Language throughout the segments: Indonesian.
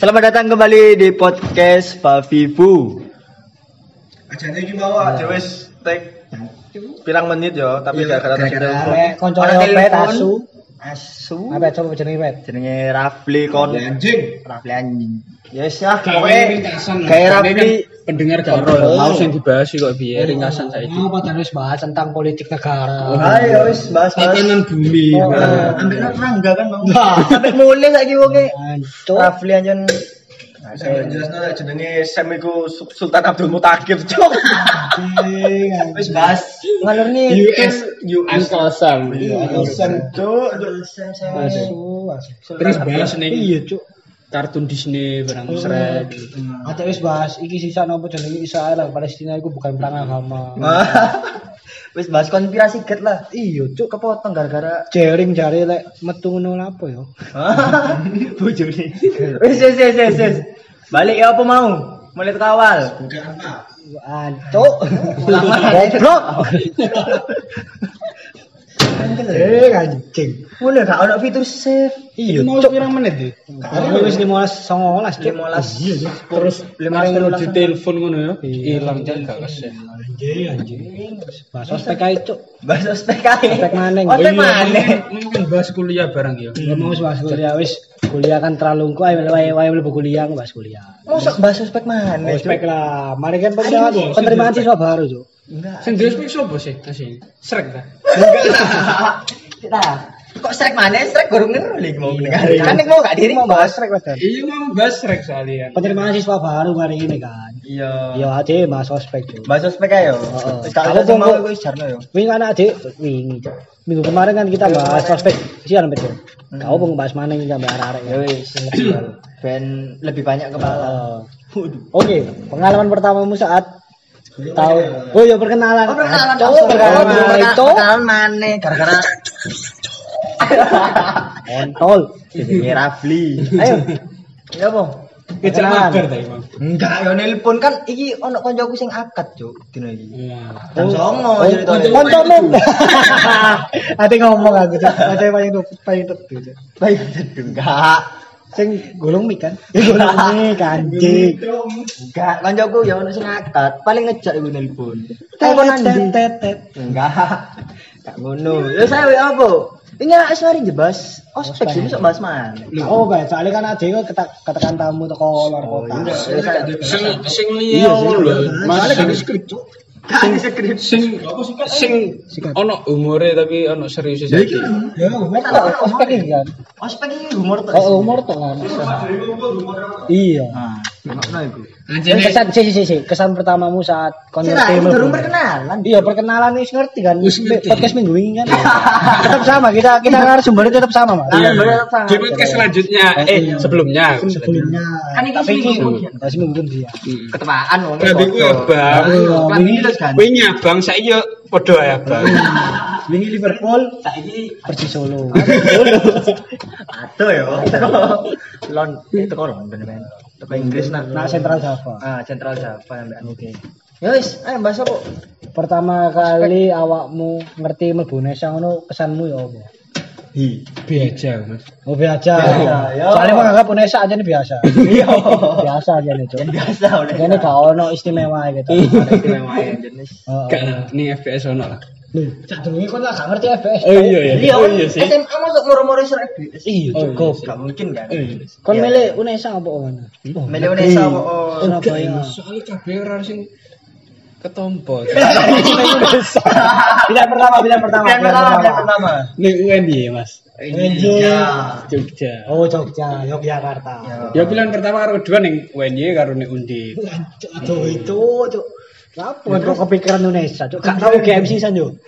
Selamat datang kembali di podcast Pak Vivu. Ajane iki aja wis take pirang menit yo, tapi Iya, gak gara gara-gara telepon. arek koncone Ada opet telepon. asu. Asu. Apa coba jenenge wet? Jenenge Rafli kon. Anjing. Rafli anjing. Yes ya, Gawe lah. kayak Ini Rafli. kan pendengar gak ero ya. Mau sing dibahas kok biar ringkasan saiki. Mau padahal wis bahas tentang politik negara. Ayo wis bahas-bahas. Tatanan bumi. Oh, Nah. Ambil tetangga kan mau. Sampai mulai saiki wonge. Ancuk. Rafli anjen Sampe jelasno lek jenenge Sam iku Su- Sultan Abdul Mutakib, cuk. wis bahas ngalur nih. US US kosam. Sam cuk. Asu. asu. Terus bahas nih Iya, Cuk. kartun Disney barang Shrek. Ada wis bahas iki sisa nopo jenenge Israel lan Palestina iku bukan perang agama. Wis bahas konspirasi get lah. Iya, Cuk. Kepotong gara-gara Jering jare lek metu ngono lapo yo. bojone. Wis wis wis wis. Balik ya apa mau? Mulai kawal. Bukan apa? Ancuk. Goblok. Eh, anjing. Mulai gak ono fitur save. Iya, Mau pirang menit iki? Kali wis 15 19, Cuk. 15 Terus lima mari ratus di langsung. telepon ngono ya. Iya. Ilang jan gak kesel. Anjing, anjing. Bahas ospek ae, Cuk. Bahas ospek ae. Ospek maneng. Ospek Oh iya, maneng. Kan bahas kuliah barang ya. Enggak mau bahas kuliah wis. Kuliah kan terlalu ku ayo wae wae mlebu kuliah bahas kuliah. Mosok bahas ospek maneng. Ospek lah. Mari kan Ayo, Cuk. penerimaan siswa baru, Cuk. Enggak. Sing dhewe sopo sih? Asih. Shrek ta. Kita kok strek mana? Strek gorong ngerulik mau mendengar. Iya. Kan nek mau gak diri mau bahas rek Mas. Iya mau bahas Shrek soalnya. Penerimaan siswa baru hari ini kan. Iya. Iya, ade bahas ospek. Bahas ospek ayo. Heeh. Kalau mau wis jarno yo. Wingi kan adik, wingi. Minggu kemarin kan kita bahas ospek sian betul. Kau pun bahas mana ini sampai arek-arek Ya wis ben lebih banyak kepala. Oke, pengalaman pertamamu saat tahu. Oh ya perkenalan. Oh, perkenalan. Cuk, Oh, perkenalan perkenalan. itu. Perkenalan mana? Gara-gara Kontol. Jenenge Rafli. Ayo. Ya apa? Bang. Enggak, yo nelpon kan iki ono koncoku sing akad, Cuk, dino iki. Iya. Dan songo Oh, ceritanya. Koncomu. Ate ngomong aku. Ate paling tuh paling tuh. Cuk. Baik, enggak. Sing gulung mik kan? Gulung mik anjing. Enggak, koncoku ya ono sing akad, paling ngejak iku nelpon. Telepon tet. Enggak. Enggak ngono. Ya saya apa? Ini anak mari jebas ospek sih sok bahas mana? Oh, baik. Soalnya kan kok ketak ketekan tamu teko luar kota. Sing sing liya lho. Mas Soalnya sing kan skrip, Cuk. Kan skrip. sing sing ono umure tapi ono serius saiki. Ya, ospek iki kan. Ospek ini humor tuh. Oh, umur tuh kan. Iya. Nah, iku. Yang kesan si si si si kesan pertamamu saat kon Sira, ngerti ini mlebu. durung perkenalan. Iya perkenalan wis ngerti kan. Podcast minggu ini kan. tetap sama kita kita narasumbernya tetap sama mas. Iya, bener sama. Di podcast selanjutnya eh sebelumnya. Sebelumnya. Kan iki tapi seminggu. minggu dia. Ketepaan wong. Tapi ku abang. Kan iki terus kan. Wingi abang saiki yo padha ae abang. Wingi Liverpool Saiki Persis Solo. Ado yo. Lon itu kok London men. Teko Inggris nah. Nah Central Java. Ah, Central Java ambek. Oke. Ya wis, ayo apa? Pertama kali awakmu ngerti mlebu Indonesia ngono kesanmu ya apa? Hi, biasa Mas. Oh biasa. Biasa, ya. Soalnya menganggap Indonesia aja nih biasa. Iya. biasa aja nih, Cuk. Yang biasa udah. Ini gak ono istimewa gitu. Ada istimewa yang jenis. Heeh. Gak nih FPS ono lah. Cak durunge kon lah gak ngerti FPS. Oh iya ya. Iya, Oh kan iya sih. SMA masuk moro-moro serak Iya, Oh, cukup. iya. Gak mungkin kan? Kon Iya. milih Unesa apa mana? Oh, Milih Unesa apa? Oh, Surabaya. Soalnya kabeh ora sing ketompo. Pilihan pertama, pilihan pertama. Yang pertama, yang pertama. Nih UNY Mas. Iya. Jogja. Oh, Jogja, Yogyakarta. Ya pilihan pertama karo kedua ning UNY karo ning Undip. Aduh itu, cuk. Apa kok kepikiran Indonesia, cuk? Gak tahu GMC san yo.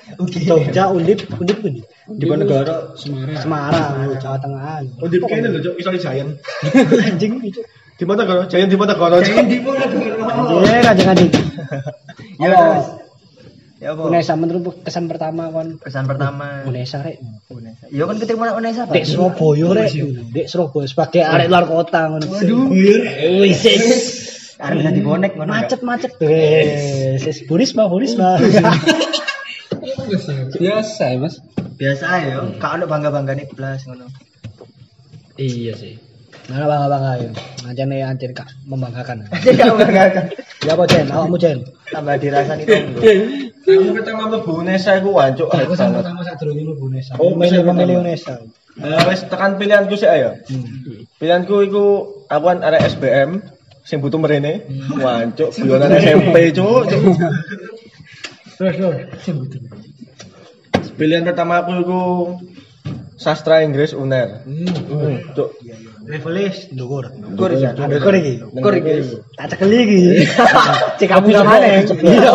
Jogja, Undip, Undip Undip. Di negara Semarang. Semarang, Jawa Tengah. Oh, di kene lho, Cuk, iso Giant. Anjing cuk. Di mana kono? Giant di mana kono? Giant di Iya, anjing anjing. Ya, Apa? wis. Ya apa? Unesa menurut kesan pertama kon Kesan pertama. Unesa rek. Unesa. Iya kan ketemu anak Unesa, Pak. Dek Surabaya rek. Dek Surabaya sebagai arek luar kota ngono. Waduh. Wis. Arep dadi bonek ngono. Macet-macet. Wes, wis Burisma, Burisma. Biasa ya, Mas. Biasa ya, gak ono bangga-banggane blas ngono. Iya sih. Mana bangga bangga ya. Ngancane ancen kak membanggakan. Jadi kamu banggakan. Ya apa Jen? Awakmu Jen? Tambah dirasani tonggo. Aku pertama mlebu Unesa iku wancuk Aku sama pertama dulu ini Unesa. Oh, bisa memilih. Unesa. Eh, wis tekan pilihanku sih ayo. Pilihanku iku aku kan arek SBM sing butuh mrene. Wancuk guyonan SMP cuk. Terus terus. Sebut. Pilihan pertama aku iku sastra Inggris UNER. Hmm. Cuk. Levelis ndukur. Ndukur ya. Ndukur iki. Ndukur iki. Tak cekeli iki. Cek kamu mana? Iya.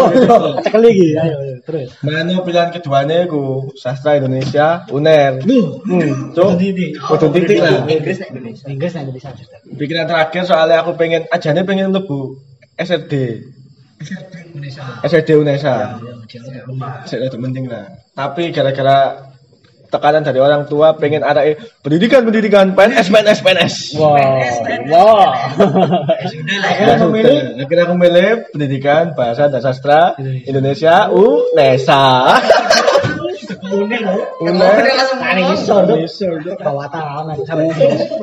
Tak cekeli iki. Ayo ayo, terus. Mano pilihan keduanya iku sastra Indonesia UNER. Hmm, cuk. Kudu titik lah. Inggris nek Indonesia. Inggris nek Indonesia. Pikiran terakhir soalnya aku pengen ajane pengen mlebu SRD. Indonesia. SRD UNESA. Ya, Saya itu penting lah. Tapi gara-gara tekanan dari orang tua pengen ada pendidikan pendidikan PNS PNS PNS. Wah. Wah. Ya sudah. Akhirnya aku milih pendidikan bahasa dan sastra Indonesia UNESA. Unek lho. UNER. Tani isor tuh. Isor, Cuk. Bawa tangan.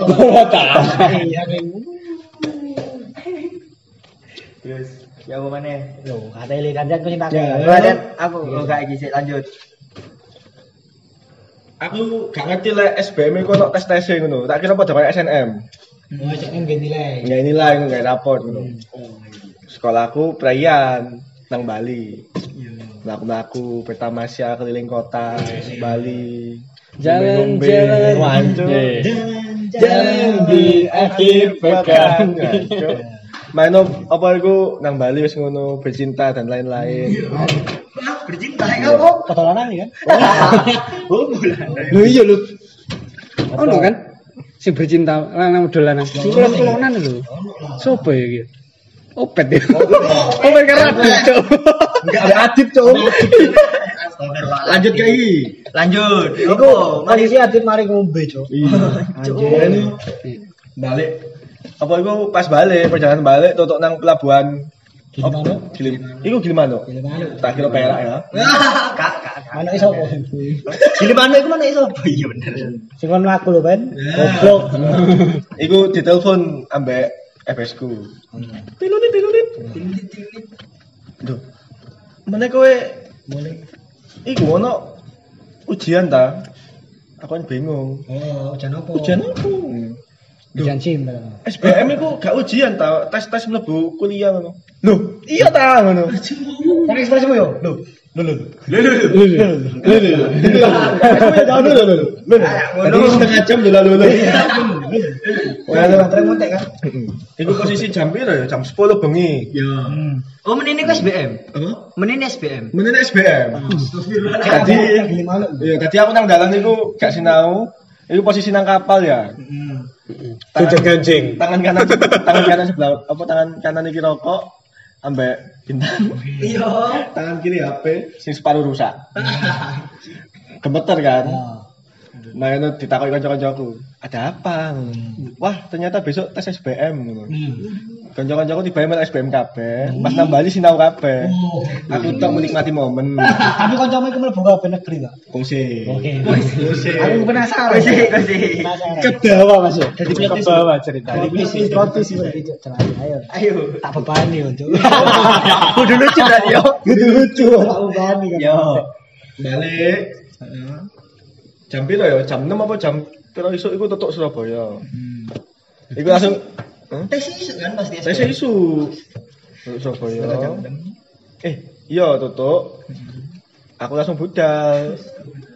Bawa tangan. Iya Terus ya apa mana? Loh, kata Eli kanjan kau cinta Ya. Dan aku enggak iki sik lanjut. Aku gak ngerti lah SBM itu ono tes tes ngono. Tak kira pada kayak SNM. Mau cek nggak nilai. Ya inilah yang nggak raport ngono. Sekolahku perayaan nang Bali. Melaku-melaku Petamasya keliling kota Bali. Jalan, Ngombe-ngombe, jalan. wancuk. Eh. Jalan di akhir pekan. Main apa iku nang Bali wis ngono bercinta dan lain-lain. Bercinta ya kamu. Ketolanan nih kan? Oh, bulan. Lho iya lho. Ono kan? Sing bercinta lanang dolanan. Kulon-kulonan lho. Sopo ya iki? Opet ya. Opet karo Adit, Cuk. Enggak ada adit, Cuk. Lanjut iki. Lanjut. Iku polisi adit mari ngombe cok. Iya. Balik. Apa iku pas balik, perjalanan balik tutuk nang pelabuhan Gimana? Gilim. Iku Gilimano. Gimana? Tak kira Perak ya. Kak, kak, kak. Mana iso kok? Gili mana iku mana iso? Oh, Iya bener. Sing kon aku lho Ben. Goblok. Iku ditelepon ambek FS ku. Tilulit tilulit. Duh. Mana kowe Boleh. iku ono ujian ta? Aku kan bingung. Oh, ujian apa? Ujian apa? Ujian SIM. SBM iku gak ujian ta, tes-tes mlebu kuliah ngono. Loh, iya ta ngono. Kan ekspresimu yo. Lho. Tadi setengah jam dulu lalu. Baterai montek kan? Iku posisi jam piro ya? Jam 10 bengi. Hmm. Oh, menini ku SBM. Apa? Menini SBM. Menit SBM. Tadi Tadi gimana? Iya, tadi aku nang dalan iku gak sinau. Iku posisi nang kapal ya. Tujuh gancing. Tangan kanan tangan kanan sebelah apa tangan kanan iki rokok ambek bintang. Iya. Tangan kiri HP sing separuh rusak. Gemeter kan. Nah, itu ditakoki kanca-kancaku. Ada apa? Wah, ternyata besok tes SBM. Kanca-kancaku tiba email SBM kabeh. Pas nang Bali sinau kabeh. Aku tok menikmati momen. Tapi kancamu iku mlebu kabeh negeri ta? Kose. Oke. Kose. Aku penasaran. Kosi, kosi. Penasaran. Ke bawah Mas. ya? Jadi ke bawah cerita. Jadi bisnis roti sih berarti ayo. Ayo. Tak bebani yo, Cok. Kudu lucu tadi yo. Kudu lucu. Tak bebani kan. Yo. Balik. Jam piro ya? Jam 6 apa jam piro isuk iku tutuk Surabaya. Iku langsung Hah? Tes isu kan pasti sih isu. Surabaya. Eh, iya tutuk. Aku langsung budal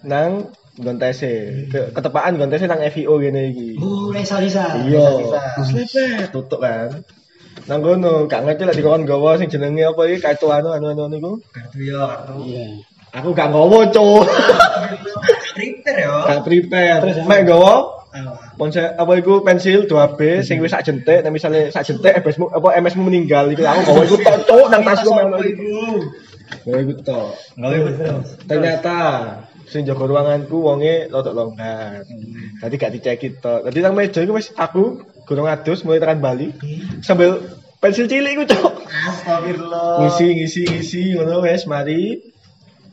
nang Gontese. Ke, ketepaan Gontese nang FIO gini iki. Oh, Resa. Iya. Resa, Terus Risa. lepet tutuk kan. Nang kono, gak ngerti lah dikon gawa sing jenenge apa iki kartu anu anu anu niku. Kartu yo, kartu. Iya. Aku gak ngowo, Cuk. Gak prepare. Terus, Mek gawa Apa? ponsel apa iku pensil 2B sing wis sak jentik, nek misale sak jentik MS-mu apa MS-mu meninggal iku aku gawa iku tok Cuk, nang tasku memang iku. Gawa iku tok. Terus. Ternyata sing jaga ruanganku wonge rodok longgar. Tadi gak diceki tok. Tadi nang meja iku wis aku gurung adus mulai tekan Bali sambil pensil cilik iku cok. Astagfirullah. Ngisi ngisi ngisi ngono wis mari.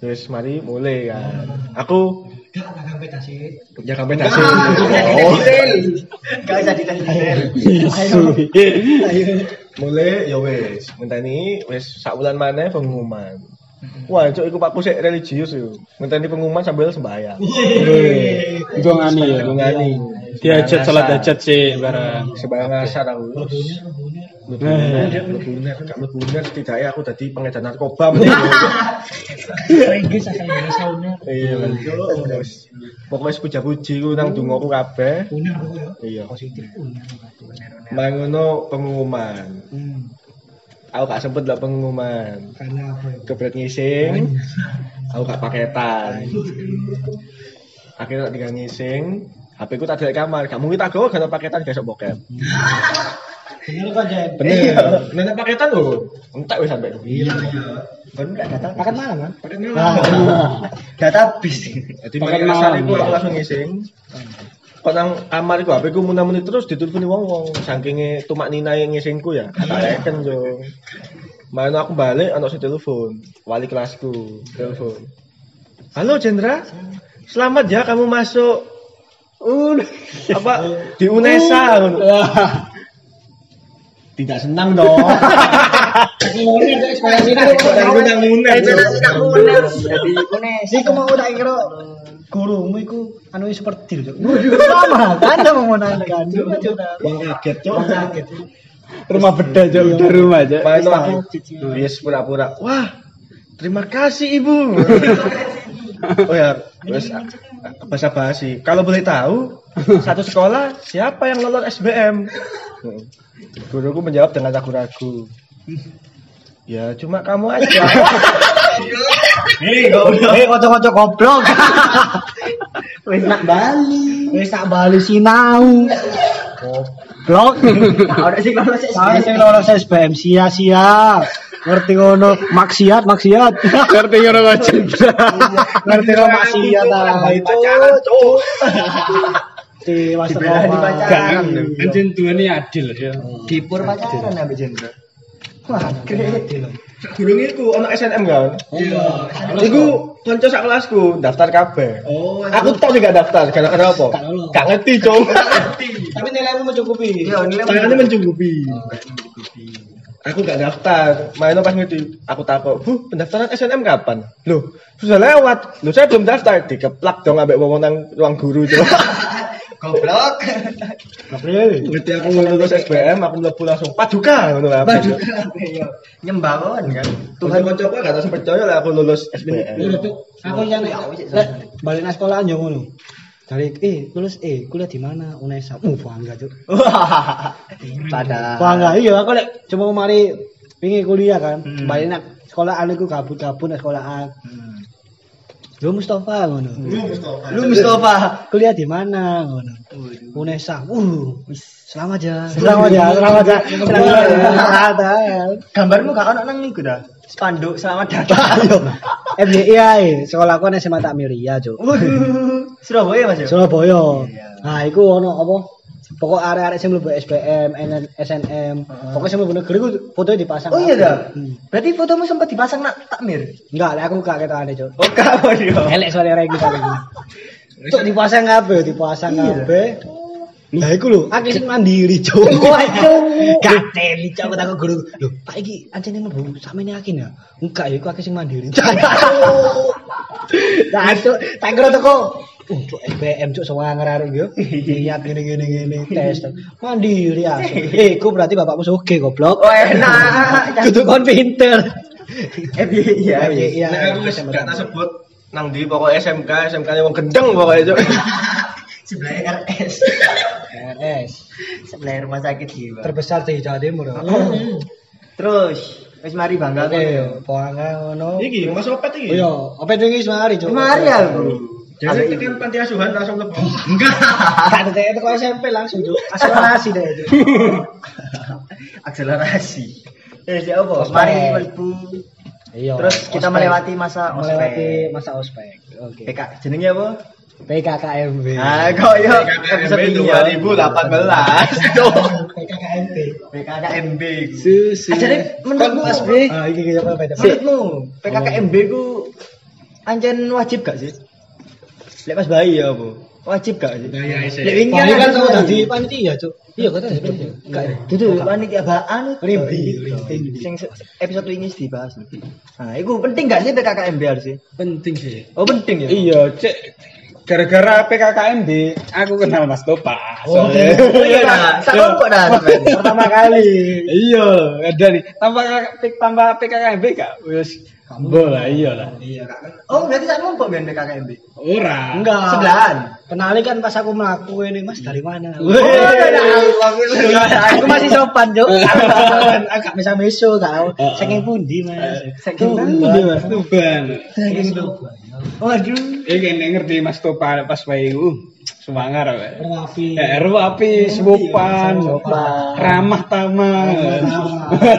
Wis mari mulai kan. Aku Gak ada kompetisi. Ya kampen hasil. Oh. Gak usah detail. Ayo. Ayo. Mulai ya wis, ngenteni wis sak wulan maneh pengumuman. Wah, cuk iku pakku sik religius yo. Ngenteni pengumuman sambil sembahyang. Dongani ya. Ngani. Diajat salat hajat sih bareng. Sembahyang asar aku. Eh. Lebuner, gak lebuner setidaknya aku dadi pengedar narkoba. Asal sauna. Iya. Pokoke wis puja-puji ku nang dongaku kabeh. Punya aku ya. Iya. Positif. Mangono pengumuman. Hmm. Aku gak sempet lah pengumuman. Karena apa ya? Kebret ngising. Aku gak paketan. Akhirnya tinggal ngising. HP ku tak di kamar. Gak mungkin tak gawa gak ada paketan gak sok bokep. Bener kok Jen. Bener. Nenek paketan lho. Entek wis sampe. Iya. Kan gak data. Makan malam kan? Paket Data bis. Jadi Paket malam malam. iku aku langsung ngising. Kok nang kamar iku HP ku muni-muni terus diteleponi wong-wong. Saking tumak nina yang ngisingku ya. Tak reken yo. Mana aku balik anak si telepon. Wali kelasku telepon. Halo Jendra. Selamat ya kamu masuk Un apa di UNESA. Tidak senang dong. Aku. Jadi. Iku mau tak kira gurumu iku anu seperti itu. Sama kan mau menanyakan. Wong kaget. Kaget. Rumah beda aja udah rumah aja. Main aku yes pura-pura. Wah, terima kasih ibu. oh ya, terus bahasa basi. Kalau boleh tahu, satu sekolah siapa yang lolos SBM? Guruku menjawab dengan ragu-ragu. Ya cuma kamu aja. Hei, gak udah. Eh kocok-kocok goblok. Wis nak Bali. Wis tak bali sinau. Goblok. Ada sih kalau saya Saya sing lolos SBM sia-sia. Ngerti ngono maksiat maksiat. Ngerti ngono Jendra. Ngerti ngono maksiat ah itu. Di Master Dibela di Roma. pacaran. Anjen tuane adil dia. Dipur pacaran ambek Jendra. Wah, keren. Gurung iku ono SNM kan? Iku kanca sak kelasku daftar kabeh. Oh, Aku tok sih gak daftar, gara-gara apa? Gak ngerti, Cuk. tapi nilaimu mencukupi. Iya, nilai Tangannya mencukupi. Aku gak daftar. Main pas ngerti. Aku takut, "Bu, pendaftaran SNM kapan?" Loh, sudah lewat. Loh, saya belum daftar. Dikeplak dong ambek wong nang ruang guru itu. goblok. April. Ngerti aku lulus SBM, aku mlebu langsung paduka ngono lah. Waduh, iya. Nyembahon kan. Tuhan coba gak tau sampe percaya lah aku lulus Iya, SBM. Aku yang lek balik nang sekolahan yo ngono. Dari eh lulus eh kuliah di mana? Unesa. Uh, bangga, Cuk. Pada. Bangga iya aku lek cuma mari pingin kuliah kan. Hmm. Balik nang sekolahan iku kabut-kabut nang sekolahan. Lu Mustafa ngono. Lu Mustafa. Kuliah di mana ngono? Unesa. Uh, selamat. Selamat ya, selamat ya. Selamat ya. Selamat ya. Gambarmu gak ono nang niku dah. Spanduk selamat datang. Ayo. FDI ae, sekolahku nang SMA Takmiria, Cuk. Waduh. Surabaya Mas. ya? Surabaya. Iya. Nah, iku ono apa? Pokok arek-arek sing mlebu SBM, SNM, pokoknya sing mlebu negeri ku fotonya dipasang. Oh iya dah. Hmm. Berarti fotomu sempat dipasang nak takmir. Enggak, lek aku gak ketane, Cuk. Oh, kamu yo. Elek soalnya rek kita lagi. Cuk dipasang kabeh, dipasang Iya. kabeh. Nah, iku lho, akeh sing mandiri, Cuk. Waduh. Gak teli, Cuk, aku takut guru. Lho, Pak iki ancene mlebu sampeyan yakin ya? Enggak, ya iku akeh sing mandiri. Nah, Cuk, tak kira teko Uh, cuk SBM cuk sewanger arek yo. Niat ngene ngene ngene tes. Mandiri ya. Eh, iku berarti bapakmu sugih goblok. Oh enak. Kudu kon pinter. Eh iya iya. Iya. Nah, aku wis gak tak sebut nang di pokok SMK, SMK nya wong gendeng pokoknya Cuk. Sebelah RS. RS Sebelah rumah sakit jiwa. terbesar di Jawa Timur. Terus wis mari bangga Oke, poanga ngono. Iki Mas Opet Oh iki. iya, apa itu iki mari, Cuk? Mari aku. Jadi tekan panti asuhan langsung lebu. Gak ada teko teko SMP langsung, Cuk. Akselerasi deh, Cuk. Akselerasi. Eh siapa? Ospek. Mari mlebu. Iya. Terus kita ospek. melewati masa melewati ospek. masa ospek. Oke. PK jenenge apa? PKKMB. Ah, kok yo KKMB 2018. PKKMB. PKKMB. Susu. Ajane menurutmu Kompas, B. Ah, iki apa beda? Menurutmu PKKMB ku ancen wajib gak sih? Lek pas bayi ya apa? Wajib gak sih? Lek wingi Paling kan tuh dadi panitia, Cuk. Iya, kok tadi panitia. Ya? Dudu panitia. Rimbi, Itu. rimbi. Sing episode ini dibahas. Nah, itu penting gak sih PKKMB harus sih? Penting sih. Oh penting ya. Iya, cek gara-gara PKKMB aku kenal Mas Topa. Oh, Soalnya- Oh iya, tak kok dah. Pertama kali. Iya, ada nih. Tambah tambah PKKMB gak? Wis kambo lah, iya lah. Iya, Kak. Oh, berarti tak numpuk ben PKKMB. Ora. Enggak. Sebelahan. Kenali kan pas aku melaku ini, Mas dari mana? Oh, aku masih sopan, Cuk. Agak mesa-meso tau. Saking pundi, Mas? Saking pundi, Mas? Tuban. Saking Tuban. Waduh. Eh kene ngerti Mas Topa pas wae uh semangar. Rapi. Eh, rapi, sopan, sopan. ramah tamah.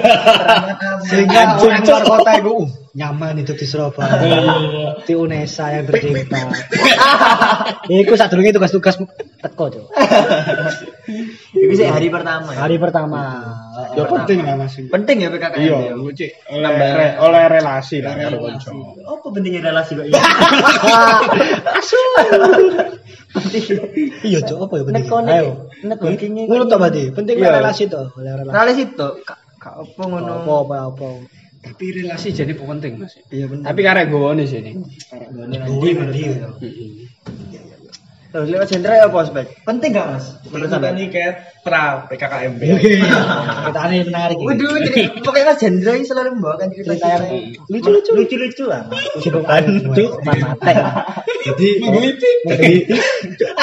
Sehingga orang luar kota itu uh, nyaman itu di Surabaya. Di Unesa yang tercinta. Iku sadurunge tugas-tugas teko, Cuk. Ini sih hari pertama. ya. Hari pertama. Ya penting lah Mas. Penting ya PKKMB. Iya, ya? cek oleh re- oleh relasi lah karo kanca. Apa pentingnya relasi kok iya? Iya, Cuk, apa ya penting? Ayo. networkingnya. Ngono to berarti. Penting Iya. relasi to, oleh relasi. Itu kak apa ngono? Apa apa apa. Tapi relasi jadi penting Mas. Iya benar. Tapi karek gowone sini. Nanti nanti. Terus lewat sentra ya apa spek? Penting gak mas? Menurut sampean? nih kayak pra PKKMB. Kita ini menarik. ini. Waduh, jadi pokoknya mas Hendra ini selalu membawakan cerita Cerita yang lucu-lucu, lucu-lucu lah. Cipukan Cuk, mate. Jadi Menggelitik. jadi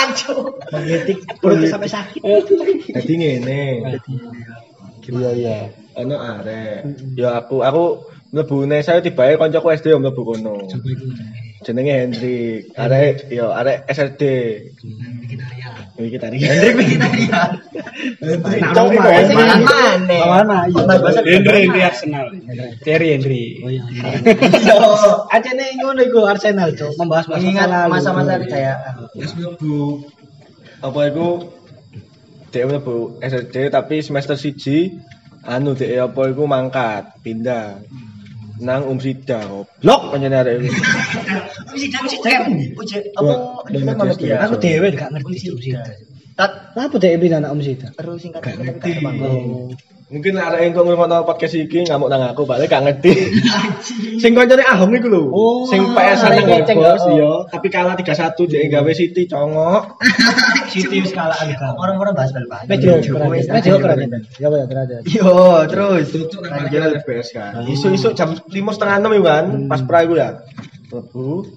Menggitik perut sampai sakit. jadi ngene. Iya iya. Ono arek. Ya aku aku mlebu saya tibae kancaku SD yo mlebu kono. Jenenge Hendrik. Arek yo arek. Iki tadi. Hendrik bikin tarian. Nama Cok, mana? Mana Hendrik. mana? Mana? Iya. Bahasa Hendri Hendri Arsenal. Thierry Hendri. Oh iya. Aja nih ngono iku Arsenal, Cuk. Membahas masa-masa kejayaan. Wis mlebu apa iku dia mlebu SLD tapi semester siji anu dia apa iku mangkat pindah nang Umsida goblok pancen arek iku. Apa? Kita mau dia. Aku dhewe gak ngerti Cuk. Tat Apa dhewe pindah anak Om Sita? terus singkat Gak ngerti. Mungkin arek yang kok ngrungokno podcast iki ngamuk nang aku balik gak ngerti. sing koncone Ahong iku lho. Oh, sing PS nang arek keceng, bos iya, tapi kalah 3-1 dhek gawe City congok. Siti wis kalah alga. Orang-orang bahas bal-bal. Mediocre. Mediocre aja. Ya apa ya derajat. Yo, terus. FPS kan. Isu-isu jam 5.30 ya kan, pas pra iku ya. Mlebu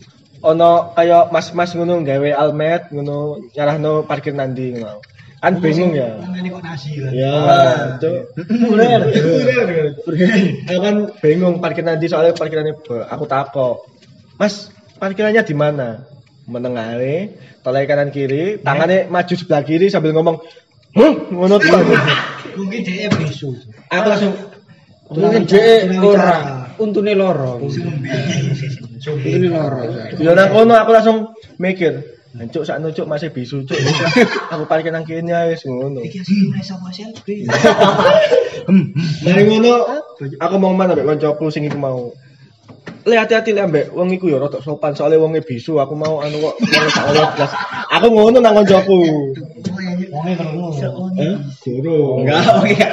ono kaya mas-mas ngono gawe almet ngono nyarahno parkir nandi ngono. Kan bingung ya. Ini kok nasi. Ya, cuk. Murer. Aku kan bingung parkir nanti soalnya parkirannya aku takok. Mas, parkirannya di mana? Menengare, tolak kanan kiri, tangannya maju sebelah kiri sambil ngomong, "Huh, ngono tuh." Mungkin dia bisu. Aku langsung Mungkin dhek ora untune loro. Untune loro. Ya nang kono aku langsung mikir, Cuk sak cuk masih bisu cuk. aku parkir nang kene ae wis ngono. Mari ngono, aku mau mana mbek kancaku sing iku mau. Le hati-hati le ambek wong iku ya rada sopan soalnya wonge bisu aku mau anu kok blas. Aku ngono nang kancaku. Wonge krungu. Eh, Guru. Enggak, oke gak.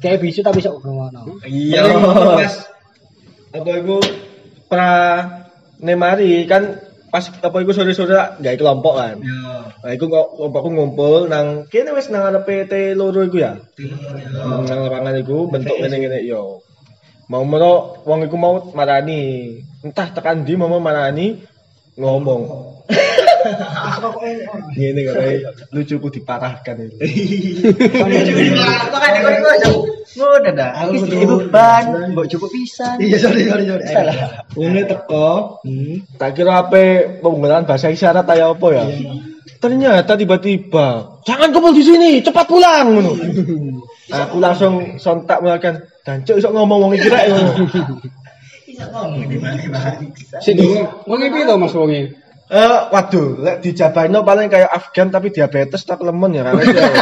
Kayak bisu tapi sok krungono. Iya. Pas apa iku pra nemari kan pas apa iku sore-sore gak kelompok kan. Nah, iku kelompokku ngumpul nang kene wis nang arepe T loro iku ya. Hmm, Nang lapangan iku bentuk ngene-ngene yo. Mau mono wong iku mau marani. Entah tekan ndi mau marani ngomong. Ngene kok kayak lucuku diparahkan itu. Makanya kau itu aja. Ngono dah. Aku ibu ban, mbok cukup pisan. Iya, sorry sorry sorry. Salah. Wonge teko, Hmm. tak kira apa penggunaan bahasa isyarat kayak apa ya. Ternyata tiba-tiba, jangan kumpul di sini, cepat pulang ngono. Aku langsung sontak melakukan dan cuk iso ngomong wong iki rek ngono. Sing wong iki to Mas wong iki. Eh, waduh, lek dijabahno paling kayak Afgan tapi diabetes tak lemon ya kan.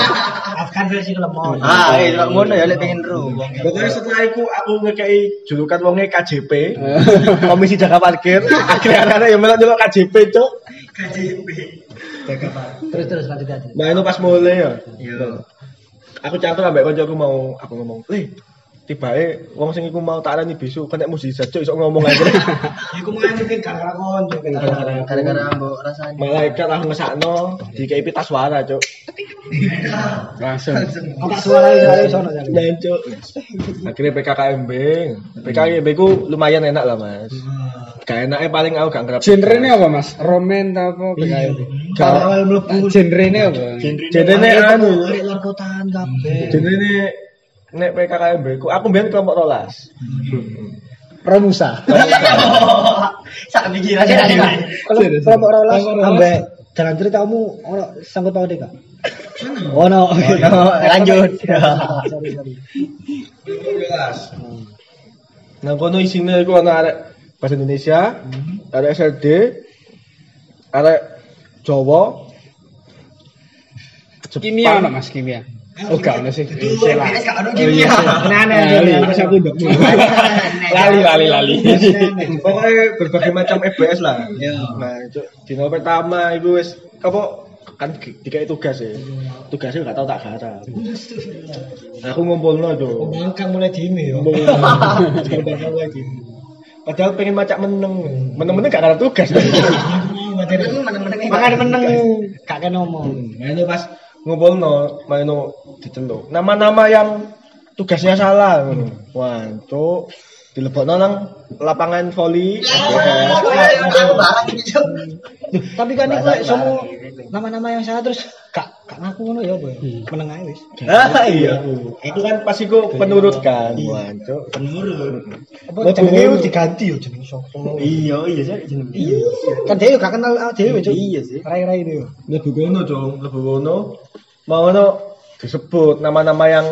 Afgan versi kelemon. Ah, kalau ngono ya lek pengen ru. Pokoknya setelah itu aku ngekei julukan wongnya KJP, Komisi Jaga Parkir. Akhirnya anak-anak yang melok nyelok KJP, cuk. Terus terus lanjut aja. Nah, itu pas mulai ya. Iya. Aku cantuk ambek kancaku mau aku ngomong, "Le, tibae wong sing iku mau tak arani bisu kena mukjizat cuk iso ngomong aja." Iku mau mungkin gara-gara konco kita. Gara-gara mbok rasanya. Malaikat lah ngesakno dikei pita suara, cuk. Langsung. Kok suara sono jadi. Dan cuk. Akhirnya PKKMB. PKKMB ku lumayan enak lah, Mas. Gak enaknya paling aku gak ngerap. Genrenya apa mas? Romen ta apa? Kalau awal mlebu Genrenya apa? Jenenge anu. arek luar kotaan kabeh. Jenenge nek PKKMB ku aku mbiyen kelompok rolas. Romusa. Sak pikiran ya. Kalau kelompok rolas ambek jalan ceritamu ono sangkut pautnya kak? Ono. lanjut. Sorry sorry. Nah, kono isine iku ana arek bahasa Indonesia, arek SLD, arek Jawa, Kimia ono mas kimia. Oh gak ono sih. Sela. Aneh-aneh. Mas aku ndok. Lali lali lali. Pokoknya berbagai macam EBS lah. Nah, itu dino pertama iku wis apa kan dikai tugas ya. Tugasnya gak tau tak garap. Aku ngumpulno tuh. Bangkang mulai dini yo. Bangkang mulai dini. Padahal pengen macak meneng. Meneng-meneng gak garap tugas. Makan meneng gak kena ngomong. Nah, ini pas ngumpulno, maino diceluk. Nama-nama yang tugasnya salah ngono. Wah, cuk dilebokno nang lapangan voli. Duh, tapi kan lek semua nama-nama yang salah terus gak gak ngaku ngono ya, Boy. Meneng ae wis. Ah iya. Itu kan pas iku penurut kan. Wah, cuk. Apa jenenge iku diganti yo jeneng sapa? Iya, iya sih jeneng. Iya. Kan dhewe gak kenal dhewe, Cuk. Iya sih. Rai-rai itu. Lebu kono, Cuk. Lebu kono. Mau ngono disebut nama-nama yang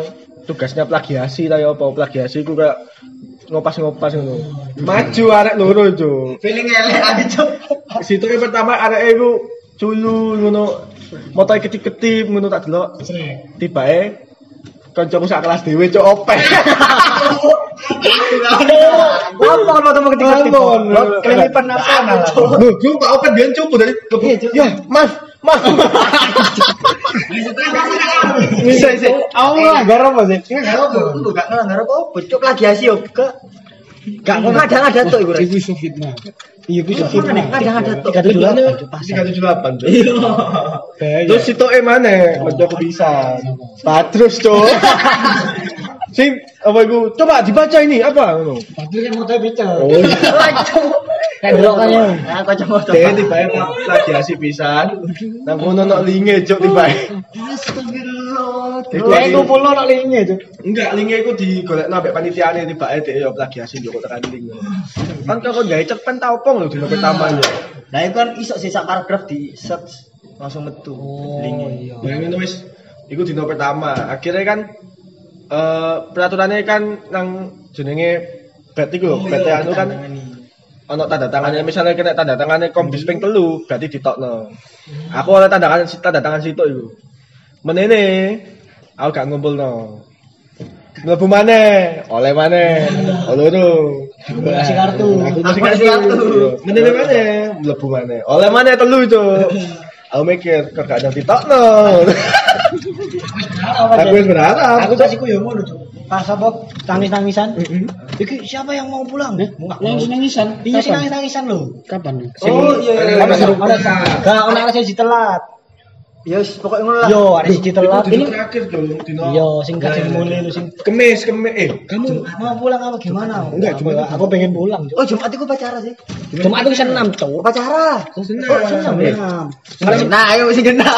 tugasnya plagiasi ta ya apa plagiasi ku kayak ngopas-ngopas ngono. Maju arek loro, Cuk. Feeling elek aja, Cuk. Situ yang pertama arek iku culu ngono. Motoe ketip-ketip ngono tak delok. Tibae kancaku sak kelas dhewe cuk opek. Apa lo temu ketika Ampun. Kelilipan nasional. Lho, gue Pak Opet biyen cupu dari lebu. Ya, Mas, Mas. Bisa sih. Aku apa sih? Enggak gak ngelanggar Cuk plagiasi yo gak. Gak kok kadang ada tuh iso fitnah. Iya bisa sih. Kadang ada tuh. Tiga tujuh delapan. Tiga tujuh delapan. Terus situ eh mana? Mencoba bisa. Patrus cok. Sing apa iku? Coba dibaca ini apa? Tapi kan mau bicara. Oh, iya. Kayak dulu kan ya. Nah, kacamata. Dia tiba plagiasi pisan. Nang kono nok linge cok tiba. Kayak kumpul lo nak linknya itu. Enggak, linge iku digolekno ambek panitiane tiba dhek yo plagiasi yo kok tekan link. Kan kok gawe cepet ta opo lho dino pertama yo. Nah, itu kan iso sih sak paragraf di search langsung metu linke. iya. Bayangin wis iku dino pertama. Akhirnya kan eh peraturannya kan nang jenenge bet iku lho, bet anu kan ono tanda tangannya misalnya kena tanda tangannya kombis ping telu berarti ditokno. Aku oleh tanda tangan tanda tangan situ iku. Menene aku gak ngumpulno. Mlebu maneh, oleh maneh. Loro. Kasih kartu. Aku kasih Aku kasih kartu. Menene maneh, mlebu maneh. Oleh maneh telu itu. Aku mikir kok gak ada ditokno. Aku wis berharap. Aku kasihku ya ngono, Cuk. Pas apa tangis-tangisan? Iki siapa yang mau pulang? Enggak. Nangis nangisan. Iya sih nangis-nangisan lho. Kapan? Oh, iya, iya. Apa seru? Gak ono ana sing telat. Ya wis pokoknya ngono lah. Yo, ada sing telat. Dino terakhir dong, dino. Yo, sing mulai lu sing Kemis, kemis. Eh, kamu mau pulang apa gimana? Enggak, cuma- aku pengen pulang. Oh, Jumat itu pacara sih. Cuma itu senam, Cuk. Pacara. Oh, senam ya. Senam. Nah, ayo sing kena.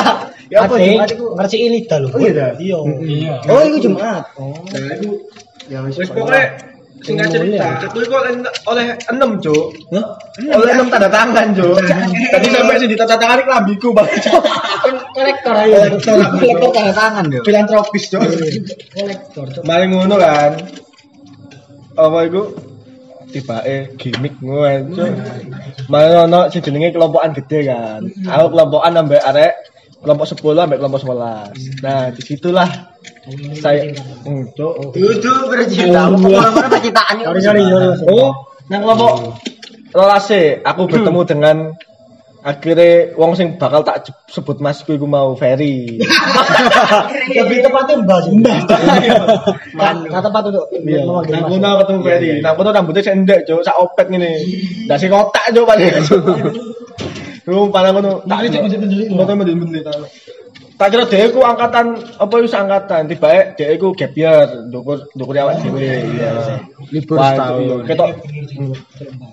Ya apa Jumat itu? ngerti Ilida lho. Oh, iya? Iya. Iya. Oh, itu Jumat. Oh. Nah, itu Ya wis. pokoknya singkat cerita, itu kok oleh oleh enam, Cuk. Hah? Oleh enam tanda tangan, Cuk. Tadi sampai sih ditata tangan kelambiku, Bang. Kolektor aja. Kolektor tanda tangan yo. Filantropis, Cuk. Kolektor, Cuk. Mari ngono kan. Apa iku? tiba eh gimmick ngono Cuk. Mari ono sing jenenge kelompokan gede kan. Aku kelompokan ambek arek kelompok 10 ambek kelompok 11. Nah, di situlah saya untuk Itu bercinta. Orang-orang percintaan itu. Sorry, sorry, sorry. Oh, nang kelompok rolase aku bertemu dengan akhirnya wong sing bakal tak sebut masku iku mau Ferry. Lebih tepatnya mbak. Mbak. Kata tepat untuk Iya, nang mas. kono ketemu Ferry. Nang kono rambutnya sendek, Cuk, sak opet ngene. Ndak sing kotak, Cuk, paling. Lu kono tak foto mendelit-mendelit. Tak kira dhek ku angkatan apa wis angkatan, tibae dhek ku gap year, ndukur ndukur awak dhewe. Iya. Libur Wah, setahun. Iya, ketok.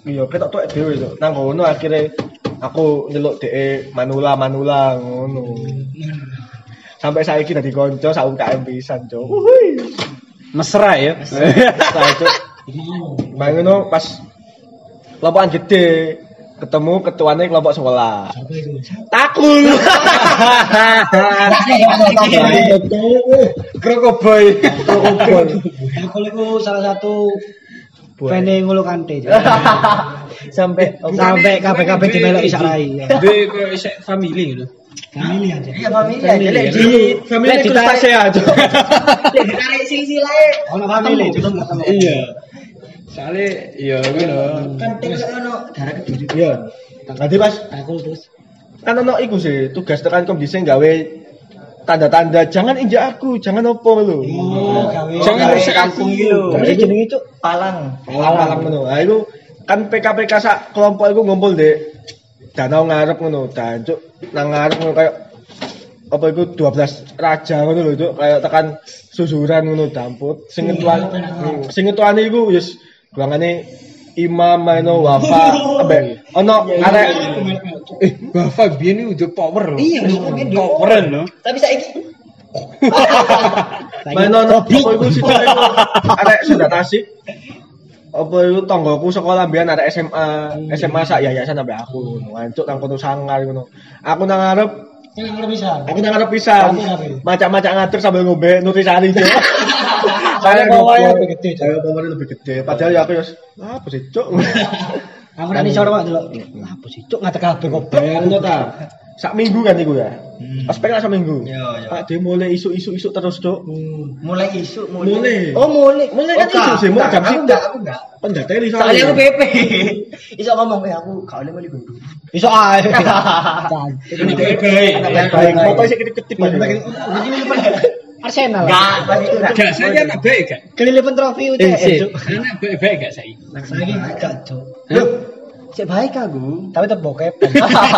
Iya, ketok tuh dhewe Cuk. Nang kono akhirnya aku nyeluk dhek manula-manula ngono. Sampai saiki dadi kanca sak UKM pisan, Cuk. Mesra ya. Nah, itu Bang ngono pas kelompokan gede ketemu ketuanya kelompok sekolah. Takul. Krokoboy. Aku itu salah satu Pene ngulu kante. Sampai Sampai KPKP dimelok isak rai. Dia kayak isek family gitu. Family aja. Iya family aja lek di Family ditarik tasnya aja. lek ditarik silsilahe Ono family. Iya. Soalnya iya ngono. kan tinggal ono darah kediri. Iya. Nanti pas Aku terus. kan ono iku sih tugas tekan komdisi gawe tanda-tanda jangan injak aku, jangan opo lho. Oh, gawe. Jangan rusak kampung lho. Gawe jenenge cuk. Palang. Alang ngono. Nah iku kan PKPK sak kelompok iku ngumpul di danau ngarep ngono. Dan cuk nang ngarep ngono kayak apa iku 12 raja ngono lho cuk kayak tekan susuran ngono damput. Sing ngetuan hmm, sing ngetuane iku wis golongane Imam Mano Wafa ambek ono arek Eh, Bapak biyen udah power loh. Iya, Poweran loh. Tapi saiki Mano apa iku sih arek sudah tasik apa itu tonggoku sekolah biar ada SMA SMA sak yayasan sampai aku ngancuk nang kono sangar ngono aku nang ngarep Ini ngarep bisa. Aku nang ngarep pisan. Macak-macak ngatur sambil ngombe nutrisari. Saya bawahnya lebih gede, Cok. Saya bawahnya lebih gede. Padahal ya aku ya apa sih, Cuk? Aku nanti sore Pak delok. Apa sih cuk ngate kabeh kok. Bayangno ta. Sak minggu kan iku ya. Ospek lah sak minggu. Iya, iya. Pak dia mulai isu-isu-isu terus, Cuk. mulai isu Mulai. Oh, mulai. Mulai kan Oh, isu sih, mulai enggak, jam aku satu. enggak, aku enggak. Pendateri Soalnya aku PP. Iso ngomong eh aku gak oleh mulai gundu. Iso ae. Baik, baik. Foto sih ketip-ketip aja. Arsenal. Enggak, enggak. Gak saya anak baik gak? Kelilipan trofi UCL. Cuk. Anak baik baik gak saya? Saiki gak, Cuk. Loh, cek baik aku. Tapi tetep bokep.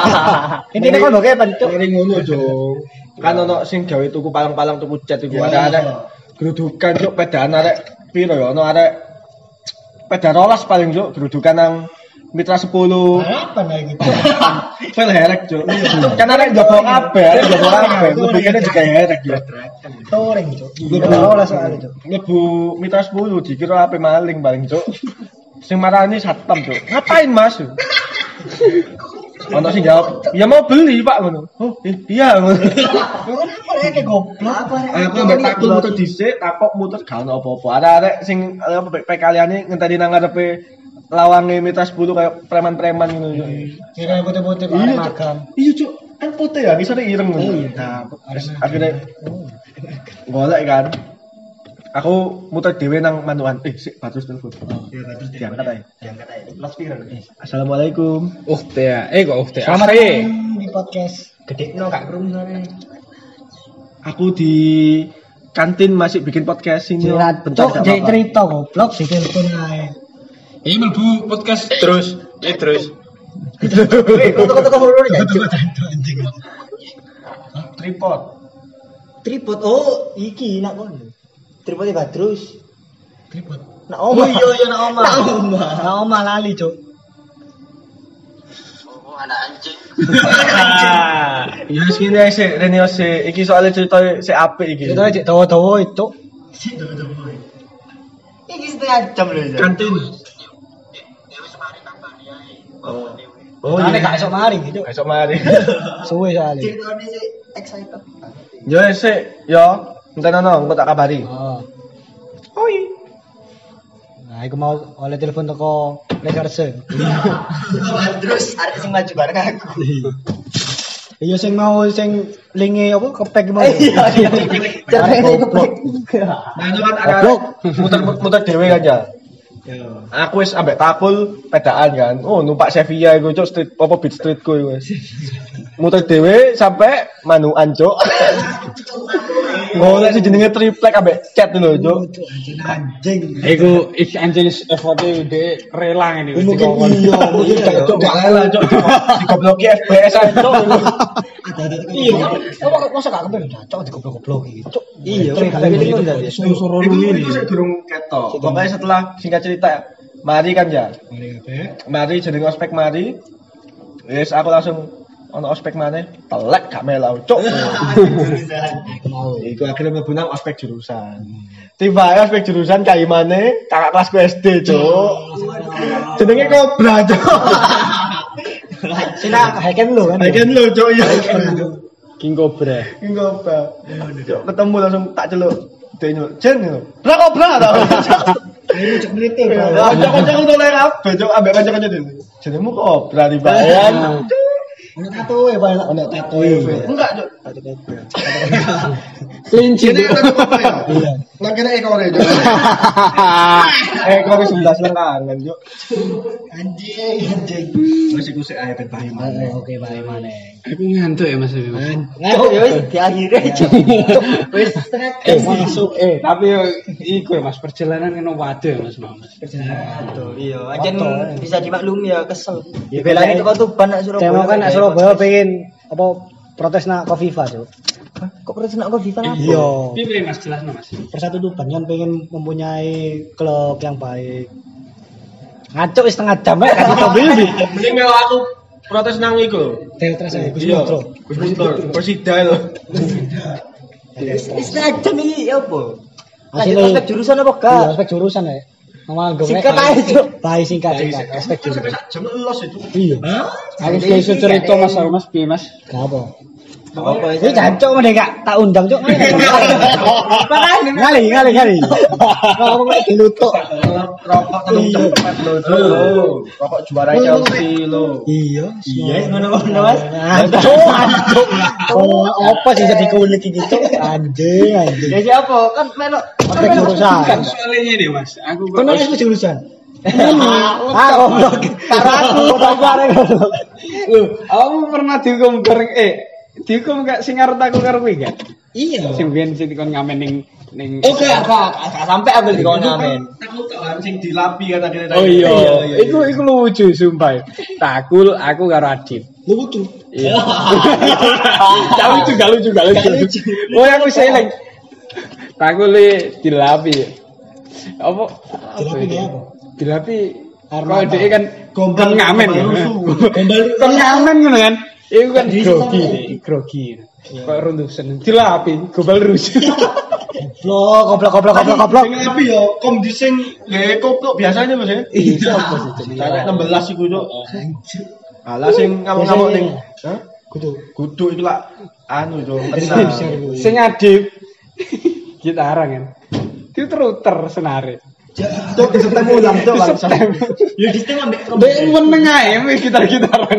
Intinya kan bokepan, Cuk. Dari ngono, Cuk. Kan ono sing gawe tuku palang-palang tuku cat iku. Iya. Ada ada gerudukan Cuk pedaan arek piro ya? Ono arek peda rolas paling Cuk, gerudukan nang Mitra 10. Apa nih gitu? Fel herek, Cuk. Kan arek njogo kabeh, arek njogo kabeh. Lebih kene juga herek ya. Touring, Cuk. Beda rola soalnya, Cuk. Mlebu Mitra 10 dikira ape maling paling, Cuk. Sing marani satpam, Cuk. Ngapain, Mas? Ono sing jawab, "Ya mau beli, Pak." ngono. Oh, iya ngono. Ya kayak goblok? Apa? Aku ambek takut muter dhisik, takok muter gak ono apa-apa. Arek-arek sing eh, apa PK kaliane ngenteni nang ngarepe lawange Mitra 10 kayak preman-preman ngono. Cuk. Kira putih-putih Iya, magang. Iya, Cuk. Kan putih ya, ngisore ireng ngono. Nah, terus akhirnya golek kan. Aku muter dhewe nang manuan. Eh, sik Batrus telepon. Iya, bagus dia. Diangkat ae. Diangkat aja. Loudspeaker. Assalamualaikum. Oh teh, eh kok oh teh. Selamat ya? di podcast. Gede no kak krum sore. Aku di kantin masih bikin podcast ini. Cuk, nggak jadi cerita goblok di telepon ae. Ini melbu podcast terus. Eh terus. Weh, koto-koto kamu dulu ya. Tripod. Tripod. Oh, iki nak kon. Tripodnya Badrus. Tripod. Nak oma. Oh, iya, iya, nak oma. Nak oma. Nah, oma lali, Cuk. Ya wis ngene ae sik, Rene sik. Iki soalnya cerita sik apik iki. Kita cek dawa-dawa itu. Iki setengah jam loh. Zak. kantin. Oh. Nah, nek iya. gak esok mari gitu. Besok mari. Suwe soalnya. Ceritanya sih excited. Yo wis sik, yo. Entenono, engko tak kabari. Oh. Oi. Nah, aku mau oleh telepon toko reserse. Terus ada sing maju bareng aku. Iya sing mau sing linge apa kepek mau. Iya, iya. Jangan goblok. Nah, itu kan ada muter muter dhewe kan ya. Aku wis ambek takul pedaan kan. Oh, numpak Sevilla iku cuk street apa beat streetku iku wis. Muter dhewe sampai Manuan cuk. Ngono sih jenenge triplek ambek chat lho cuk. Anjing. Iku iki anjing effort de rela ngene wis Mungkin dikongkon. iya, mungkin Cuk cuk gak rela cuk. Digobloki FPS ae cuk. Iya. Apa masa gak kepen cocok digoblok-goblok iki. Cuk. Iya, tapi gitu. enggak dia. Suruh ini. iku sik durung ketok. Pokoknya setelah singkat cerita mari kan ya. Mari kabeh. Mari jeneng ospek mari. Wis aku langsung ono ospek maneh, telek gak melau cuk. Mau. Iku akhirnya mlebu nang ospek jurusan. Tiba ya ospek jurusan kai maneh kakak kelasku SD, Cuk. Jenenge Kobra, Cuk. Sina hacken lu kan. Bagian lu, Cuk, iya. King Cobra. King Kobra. Cuk, ketemu langsung tak celuk. Nyeluk, Jen, gitu. Bra Kobra, tau. Ini cek melite. Kocok-kocok untuk lek kabeh, Cuk, ambek kanca-kanca dhewe. Jenengmu Kobra di bayan. Ono tato ya, Pak. Ono tato ya. Enggak, Cuk. Kelinci. Ini kan apa ya? Iya. Nang kene ekore, Cuk. Ekore 11 lengan, Cuk. Anjing, anjing. Wis iku sik ae ben bayi maneh. Oke, bae maneh. Aku ngantuk ya Mas. Mas. Cuk, ya wis diakhiri Cuk. Wis setengah Eh masuk eh tapi yo iku ya Mas perjalanan kena waduh ya Mas Mas. Betul, iya. Aja bisa dimaklumi ya kesel. Ya, Dibelani kayak- tuh Tuban nak Surabaya. Demo kan nak Surabaya pengen apa protes nak Kofifa. Hah? Kok protes nak kok FIFA apa? Iya. Piye Mas jelasno Mas. Persatu Tuban kan pengen mempunyai klub yang baik. Ngaco setengah jam ya kasih tau beli. Mending melu aku protes nang iku. Teater saya Gus Iya. Mutro. Gus Mutro, Persida lho. Wis setengah jam iki ya apa? Lanjut ospek jurusan apa Iya, gak? aspek jurusan ya. Nama gue Singkat aja, Cuk. Baik singkat singkat. Aspek jurusan. Jam los itu. Iya. Aku sudah iso cerita Mas aku Mas piye Mas. Gak apa. Apa Ini jancok mana gak tak undang cok. Ngali ngali ngali. Kamu mau dilutuk. Rokok telung cepet lho. Rokok juara Chelsea lho. Iya. Iya, ngono-ngono, Mas. Ancuk, ancuk. Oh, apa sih jadi kulit iki cok? Anjing, anjing. Ya siapa? Kan melok Aspek jurusan. Kan soalnya ini Mas. Aku kok aspek jurusan. Ah, goblok. Karo aku bareng. Loh, aku pernah dihukum bareng eh dihukum gak sing ngarep aku karo kuwi gak? Iya. Sing biyen sing dikon ngamen ning ning Oke, apa? Gak sampai aku di kono amin. Aku tak langsung dilapi kan akhirnya. Oh iya, iku iku lucu sumpah. Takul aku karo Adit. Lucu. Iya. Gak lucu, gak lucu, gak lucu. Oh, aku seleng. Takul dilapi. Apa? Dilapi apa? Dilapi Kalau dia kan Gombal- kan ngamen gombal ya. Gombal Kan ngamen ngono kan. Iku kan Di grogi, grogi. Kayak runtusan. Dilapi, gombal rusuh. Goblok, goblok, goblok, goblok, goblok. Sing tapi yo kom di sing koplok biasanya Mas ya. Iya, apa sih jenenge? Sampai 16 iku, Cuk. Alah sing ngamuk-ngamuk ning Hah? Kudu. Kudu iku lak anu, Cuk. Gue. Sing adip gitaran kan. Dia teruter senare. Cuk disetem ulang, Cuk. langsung. Ya di situ ambek Dek meneng ae wis gitar-gitaran.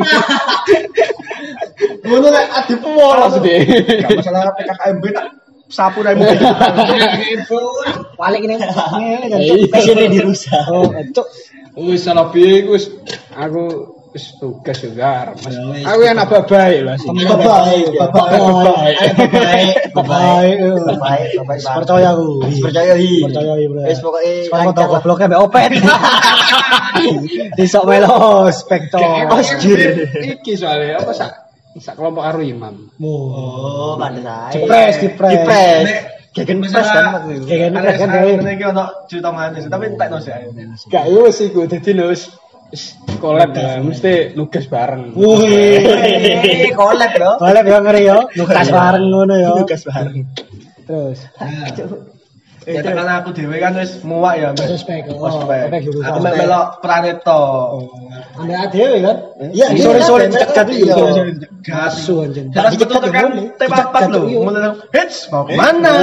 Ngono lek adip Polos deh. Gak masalah PKKMB tak sapu rai muka. Balik ini. passionnya dirusak. Oh, cok. Wis salah piye wis aku wis tugas juga Mas. Aku yang apa baik lah sih. Baik, baik, baik, baik. Percaya aku. Percaya hi. Percaya hi, bro. Wis pokoke Sekarang lah. gobloknya mbak Opet. Disok melo spektor. Osjur. Iki soalnya apa sak sak kelompok karo imam. Oh, pantes ae. Dipres, dipres. Dipres. Gegen pres kan. Kayak Ada kan kan kan iki ono cerita manis, tapi entek no sih. Gak wis iku dadi wis wis collab lah mesti nugas bareng. Wih. Collab lho. Boleh ya ngeri yo. Nukas bareng ngono yo. Tugas bareng. Terus. Ya karena aku dhewe kan wis muak ya. Mas. Ospek, oh, Ospek. ospek. Aku mek melok Praneto. Anda adewe kan? Iya, sore sore iya, cekat iya. itu. Gas. Asu anjing. Jelas betul Dicekat kan ya, boleh. T4 lho. Mulai hits mau ke mana?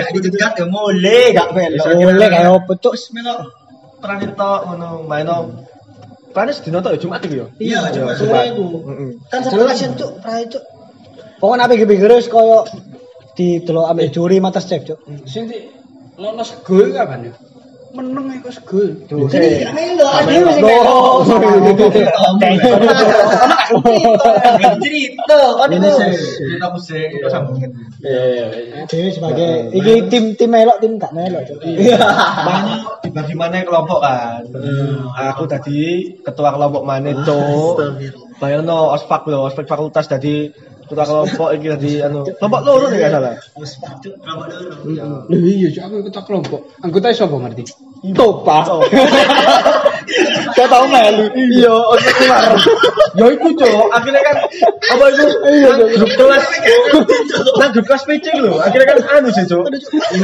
Gak dicegat ya mulai, gak melok. Boleh kayak apa? Terus melok Praneto ngono maino. Pranes dino tok ya Jumat iki yo. Iya, Jumat. sore itu. Heeh. Kan sebelas cuk, prai cuk. Pokoknya apa pikir wis koyo di delok ambek juri mata cek cok. Sing di lolos gol kapan ya? Meneng iku segel. Jadi melo, Melo. sing melo. Cerita, kan Ini itu. Kita musik, kita sambungin. Dewi sebagai iki tim tim melok tim gak melok. Banyak dibagi mana kelompok kan. Aku tadi ketua kelompok mana cok. Bayangno ospek lho, ospek fakultas tadi ketua kelompok iki tadi anu kelompok loro gak salah. Lho iya, Cuk, aku ikut kelompok. Anggota sapa ngerti? Topa. Kau tahu melu? Iya, ospek keluar. Ya iku cok, akhirnya kan apa itu? Nang grup kelas, nang grup kelas PC lho. Akhirnya kan anu sih cok.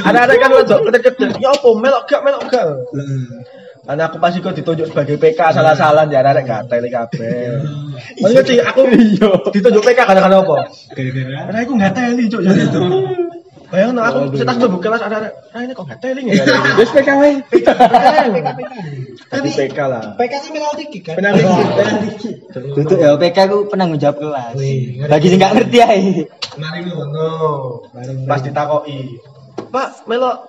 Ada-ada kan lo cok, ketek-ketek. Ya apa? Melok gak, melok gak. Karena aku pasti kok ditunjuk sebagai PK salah-salah ya ada gak tele kabeh. Oh iya aku ditunjuk PK kadang-kadang apa? Karena aku gak teli cok jadi itu. Bayang no, aku setas mlebu kelas ada ah ini kok gak teli ya. Wis PKW. Tapi PK lah. PK kan penalti kick kan. Penalti. Itu ya PK ku penanggung jawab kelas. Wih, ngerti. Bagi sing gak ngerti ae. Mari ngono. Pas ditakoki. Pak, melok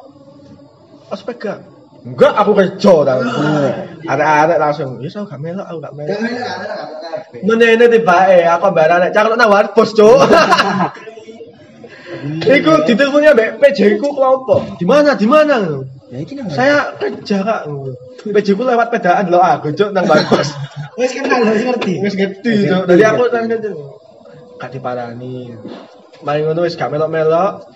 ospek gak? Enggak, aku kerja tau. Ada-ada langsung, ya saya gak melok, aku gak melok. Menene tiba eh, aku mbak anak cakap nawar bos cok. Iku diteleponnya mbak PJ ku kelompok. Di mana? Di mana? Ya iki nang. Saya kerja kak. PJ ku lewat pedaan loh aku cok nang bangkos. Wis kenal wis ngerti. Wis ngerti cok. Dari aku nang ngerti. Gak diparani. Mari ngono wis gak melok-melok.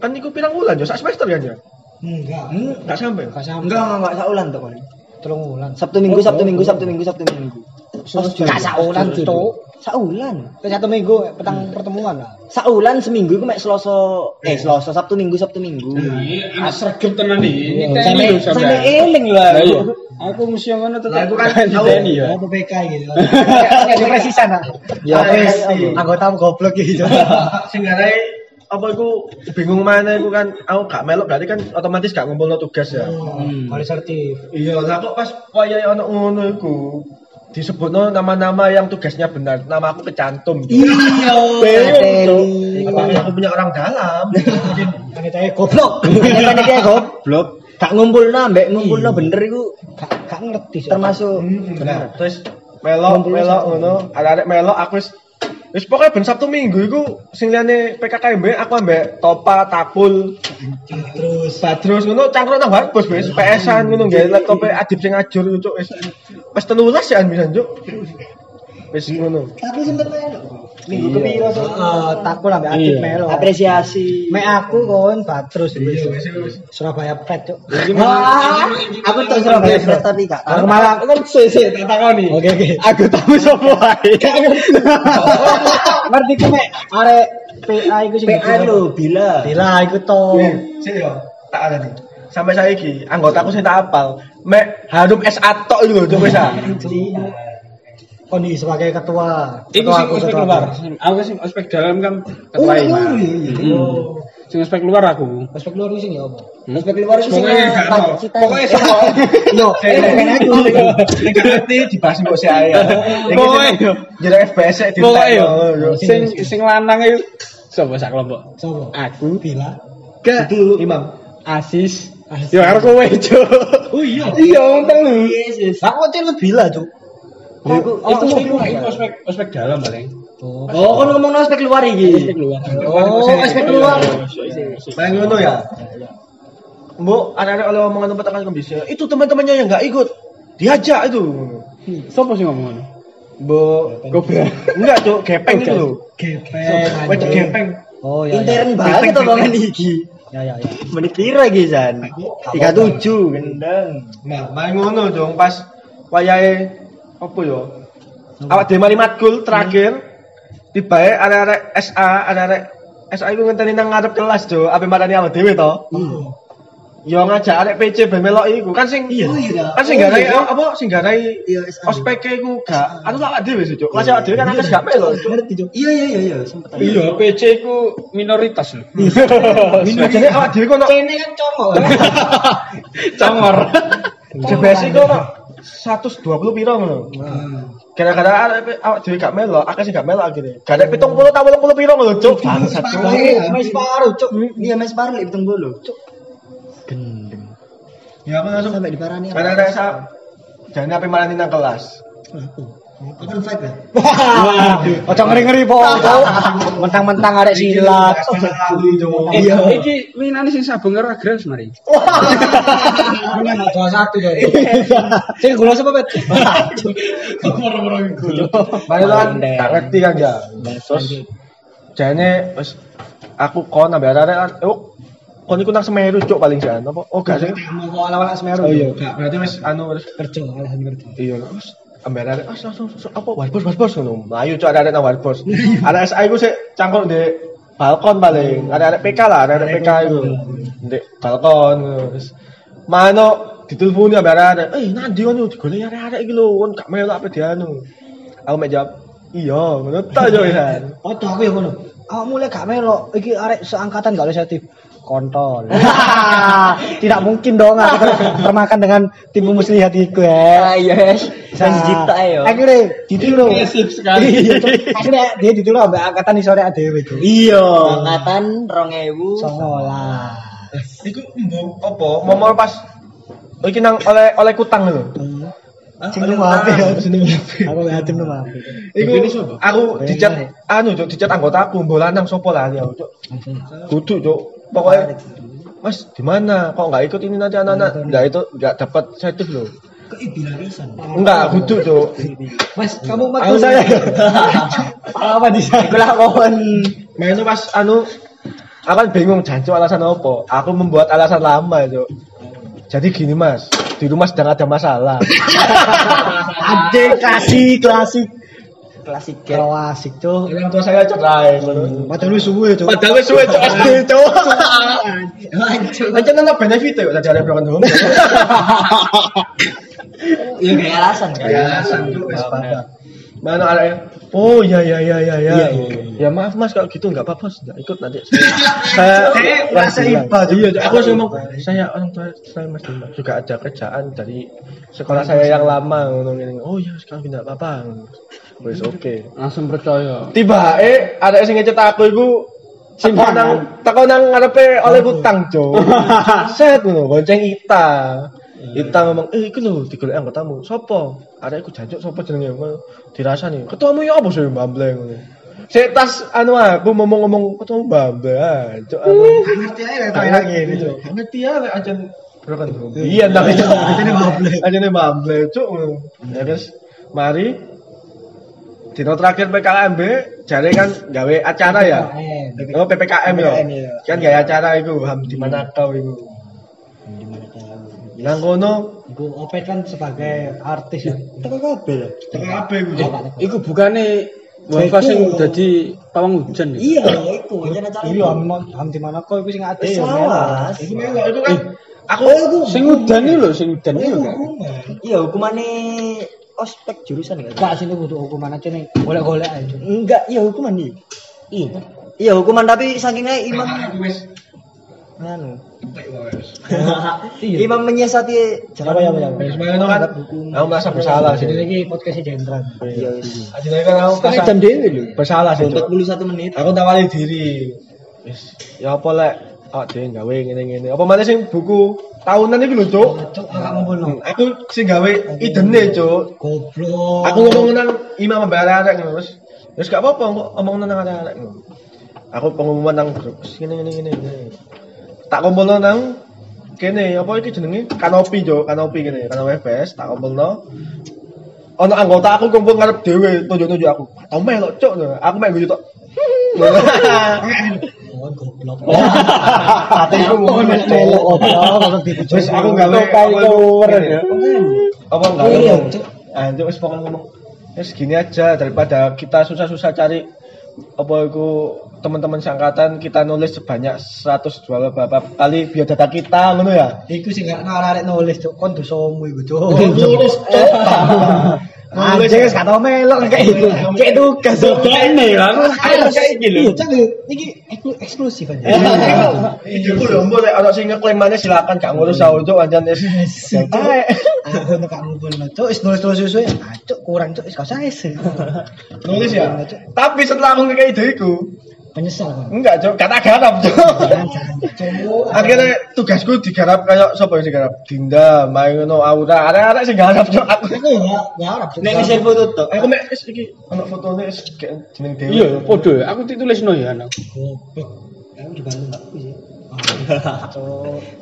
Kan iku pirang wulan yo sak semester kan ya? Enggak. Gak sampai. Enggak sampai. Enggak, enggak, enggak saulan tuh kan. Telung wulan. Sabtu Minggu, Sabtu Minggu, Sabtu Minggu, Sabtu Minggu. Enggak saulan, Cuk. Saulan. Ke satu minggu petang pertemuan lah. Saulan seminggu iku mek Selasa, eh Selasa, Sabtu Minggu, Sabtu Minggu. Anak sregep tenan iki. Iya, lho Sampai sampean. eling lho aku. iya. Aku mesti yang ngono tetep aku kan tahu. TNI ya. Oh, PPK gitu. Kayak presisan ah. Ya, wis. iya. Anggota goblok gitu. Sing garai apa iku bingung mana iku kan aku gak melok berarti kan otomatis gak ngumpulno tugas ya. Hmm. Mari sertif. Iya, lah kok pas wayahe ono ngono iku disebutno nama-nama yang tugasnya benar. Nama aku kecantum. Iya. Teli. Apa aku punya orang dalam? Mungkin panitianya goblok. Kan iki goblok. Gak ngumpulno mbek ngumpulno bener iku Gak gak ngerti. Termasuk Nah, terus melok melok ngono, arek melok aku wis wis pokoknya ben Sabtu Minggu iku sing liyane PKKMB aku ambek Topa, Takul, Terus Badrus ngono cangkruk nang bos wis PS-an ngono nggae laptop Adip sing ngajur cuk wis wis 13 ya bisa cuk. Wis ngono. tapi sempet melo. Minggu kepiro so. Heeh, takut ambek Adit Iya. melo. Apresiasi. Mek aku kon Batrus wis. Surabaya Pet, Cuk. Wah, aku tuh Surabaya Fred tapi gak Aku malah Kan sik tak takoni. Oke oke. Aku tahu sapa. Ngerti ku mek arek PA iku sing PA lho, bila. Bila iku to. Sik yo, tak ada nih. Sampai saiki anggotaku sing tak apal. Mek Harum S Atok iku lho wis ah. Kondi sebagai ketua. Iku sing aku, ospek luar. aku. Sing ospek dalam kan Oh, ketua iya, Ima. iya, iya. Hmm. Sing ospek luar aku. Ospek luar iku sing ya apa? Ospek itu sing cita. Pokoknya sama. Yo, kan aku. Nek ngerti dibahas mbok si Aya. Pokoknya yo. Jadi FPS di Pokoknya yo. Sing sing lanang itu sapa sak kelompok? Sopo? Aku, Bila. Gak. Imam. Asis. Yo karo kowe, Cuk. Oh iya. Iya, wong telu. Lah kok cil bila, Cuk? Lha iku Oh, iku ospek luar. ospek ospek dalam paling. Oh. Oh, kon ngomong ospek keluar iki. Ospek luar. Oh, ospek luar. Paling ngono ya. Mbok ada-ada oleh omongan tempat akan kembisi. Itu teman-temannya yang nggak ikut. Diajak itu. Sopo sing ngomong ngono? Mbok Gobra. enggak cuk, gepeng itu lho. Gepeng. Wajib gepeng. Oh iya. iya. Intern banget omongan iki. Ya ya ya. Menit piro iki, San? 37 gendeng. Nah, main ngono dong pas wayahe apa yo? Awak dhewe mari matkul terakhir tibae arek-arek SA, arek-arek SA iku ngenteni nang ngarep kelas, Jo. Ape marani awak dhewe to? Yo ngajak arek PC ben melok iku kan sing Iya. kan sing garai apa sing garai Iya, SA. ospek iku gak anu awak dhewe sih, Cuk. Kelas awak dhewe kan akeh gak melok. Cuk. Ngerti, Cuk. Iya iya iya iya, sempet. Iya, PC ku minoritas lho. Ajane awak dhewe kono Kene kan congok. Congor. JBS iku ono 120 piro ngono. Gara-gara arek awak dhewe gak melok, akeh sing gak melok akhirnya. Gak ada 70 ta 80 piro ngono, Cuk. Bangsat. Cuk. Mas paru, Cuk. Iya, Mas Parli hitung dulu. Gendeng. Ya aku langsung Sampai diparani. karena ada sa jangan apa malah nang kelas. Open fight ya? Wah, ojo ngeri-ngeri po. Mentang-mentang arek silat. Eh, iki winane sing sabung karo agres mari. Ini anak dua satu dari. Sing gula siapa pet? Mari kan gak ngerti kan ya. Terus jane wis aku kon ambek arek kan oh kon iku nang Semeru cuk paling jan apa? Oh gak sih. Mau awal-awal Semeru. Oh iya, gak berarti wis anu wis kerja, alasan kerja. iya terus ambek arek ah langsung apa warbos warbos ngono. Melayu cuk arek nang warbos. Arek SI ku sik cangkul di balkon paling. Arek-arek PK lah, arek PK itu. Di balkon terus Mano diteleponi ambek arek, "Eh, nanti ngono digoleki arek-arek iki lho, kon gak melok apa dianu." Aku mek jawab, "Iya, ngono ta yo ya." Foto aku ya ngono. Awak mulai gak melok. Iki arek seangkatan gak oleh sensitif. Kontol. Tidak mungkin dong aku ter- termakan dengan tipu muslihat iku ya. Ah iya, saya cipta ya. Akhirnya ditiru. Agresif sekali. Iya, Cuk. Akhirnya dia ditiru ambek angkatan di sore dhewe iku. Iya, angkatan 2000. Songolah. Iku mbok apa? Momol pas iki nang oleh oleh kutang lho. Sing lu maaf ya, sing. Aku yatim lu maaf. Iku aku dicat anu cuk dicat anggota aku mbok lanang sapa lah ya cuk. Kudu cuk. Pokoknya Mas, di mana? Kok nggak ikut ini nanti anak-anak? Nggak itu nggak dapat sertif loh. Keibilarisan. Enggak, kudu cuk. Mas, kamu Aku makan saya. Apa di sana? Kon. Main itu pas anu aku bingung jancuk alasan apa? Aku membuat alasan lama cuk. Jadi gini mas, di rumah sedang ada masalah. Ade klasik, klasik. Klasik ya. Klasik tuh. Orang tua saya cerai. Padahal lu suwe tuh. Padahal wis suwe cuk SD cuk. Aja nang benefit ya tadi ada broken home. Iya kayak alasan kan. Ya alasan wis pada. Mana ada Oh ya ya ya ya ya. Ya maaf Mas kalau gitu enggak apa-apa sudah ikut nanti. Saya merasa iba. Iya, aku langsung ngomong saya orang tua saya Mas juga ada kerjaan dari sekolah saya yang lama ngono ngene. Oh ya sekarang tidak apa-apa. Wis oke. Langsung percaya. Tiba eh ada yang ngecet aku iku teko nang teko nang ngarepe oleh hutang, Cuk. Set ngono, bonceng Ita. Ita ngomong, "Eh, iku lho digolek anggotamu. Sopo?" Arek iku jancuk sapa jenenge? Dirasani. Ketuamu ya apa sih Mbamble ngono. Sik tas anu aku ngomong-ngomong ketuamu Mbamble. Ah, Cuk. aku. Ngerti aja tak yang ini. Gak ngerti lek ancen broken home. Iya, tapi Ajane Mbamble. Ajane Mbamble, Cuk. Ya guys, mari Dino terakhir PKMB, jare kan gawe acara ya. Oh PPKM ya. PPKM, iya. Kan gawe acara iku ham di mana kau iku. Nang kono Gue Opet kan sebagai artis ya. Teko kabeh ya. tengah kabeh iku. Iku bukane Wafa sing dadi pawang hujan ya? Iya, iku aja acara. Iya, am am di mana kok iku sing ate ya. Salah. Iku melok iku kan aku Sing udan iki lho, sing udan iki lho. Kak. Iya, hukumannya ospek jurusan enggak? Enggak sini butuh hukuman aja nih. Golek-golek aja. Enggak, iya hukuman nih. Iya. Iya hukuman tapi sakingnya imam nganu. Iya. Imam menyiasati Apa ya, apa ya? wis melok kan. Aku merasa bersalah sih. Lagi podcastnya Jendral. Iya wis. Ajine kan aku merasa jam dhewe lho. bersalah sih. Cuk. 41 menit. Aku tawali diri. Wis, ya apa lek awak dhewe gawe ngene-ngene. Apa maneh sing buku tahunan iki lho, Cuk. Aku sing gawe idene, Cuk. Goblok. Aku ngomong nang imam mbak arek ngono, wis. Wis gak apa-apa ngomong nang arek ngono. Aku pengumuman nang grup, ngene ngene ngene. ngene. Tak kumpulno nang kene apa iki jenenge? Kanopi, Cuk. Kanopi kene, kanopi FS, tak kumpulno. Ono anggota aku kumpul ngarep dhewe, tunjuk-tunjuk aku. Tau melok, Cuk. Aku mek guyu tok. Oh, goblok. Oh, ngomong melok goblok, maksud dibujuk. Wis aku gawe Kayak tower ya. Apa enggak? Ngomong. Itu wis pokoknya ngomong. Wis gini aja daripada kita susah-susah cari apa itu teman-teman sangkatan kita nulis sebanyak 100 jual berapa kali biodata kita ngono ya. Iku sing gak arek nulis cuk, kon dosamu iku cuk. Nulis cuk. Anjing wis gak tau melok kayak iku. Kayak tugas. Ini lah. Ayo kayak iki lho. Cak iki eksklu- eksklusif aja. Iku lho mbok lek ana sing ngeklaim silakan gak ngurus saunjuk anjan wis. Ae. Aku nek gak ngumpul. Cuk, wis nulis-nulis suwe. Ah, cuk kurang cuk, wis gak usah. Nulis ya. Tapi setelah aku ngekei ide iku, Penyesal kan. Enggak, Cok. Kata garap, Cok. Akhirnya tugasku digarap kayak sapa yang digarap? Dinda, main ngono Aura. Ada-ada sing garap, Cok. Aku Aku ya. Cuk. Nek ngisir foto tok. aku mek wis iki ono fotone wis jeneng dhewe. Iya, podo ya. Aku ditulisno ya anak. Aku dibantu enggak sih.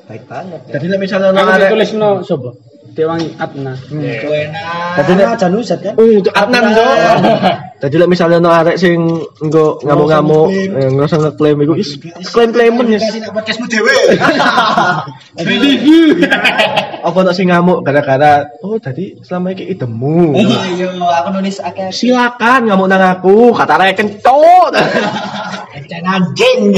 Baik banget. Jadi misalnya Aku arek ditulisno sapa? Dewangi Adna. Cuk enak. Tadi nek- aja nuset kan. Uh, itu Adnan, Cok. Jadi lek misalnya ono arek sing engko ngamuk-ngamuk, eh, ngerasa ngeklaim iku is klaim-klaimen ya. Podcastmu dhewe. Apa ono sing ngamuk gara-gara oh tadi selama iki idemu. Iya, aku nulis akeh. Silakan ngamuk nang aku, kata arek kencot. Encen anjing.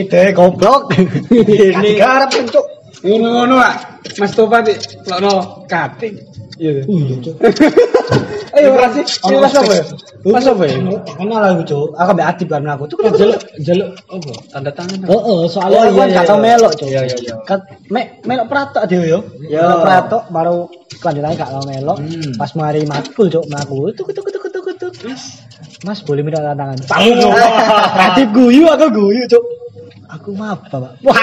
Ide goblok. Ini garap kan cuk. Ngono-ngono ah. Mas Topati lokno kating. Iya. Iya cuk. Ayo. Ini Mas apa ya? Mas apa ya? Kenal aku cuk. Aku ambek Adib kan aku. Cuk Jaluk jaluk apa? Tanda tangan. Heeh, soalnya Oh, aku kan iya, gak iya, tau iya. melok cuk. Iya, iya, iya. Kan mek melok pratok dhewe yo. Iya. Melok pratok baru kelanjutannya gak tau melok. Hmm. Pas mari makul cuk, aku tuk tuk tuk tuk tuk. Mas boleh minta tantangan. Tahu Iya. cuk. Adib guyu aku guyu cuk. Aku maaf, Pak. Wah.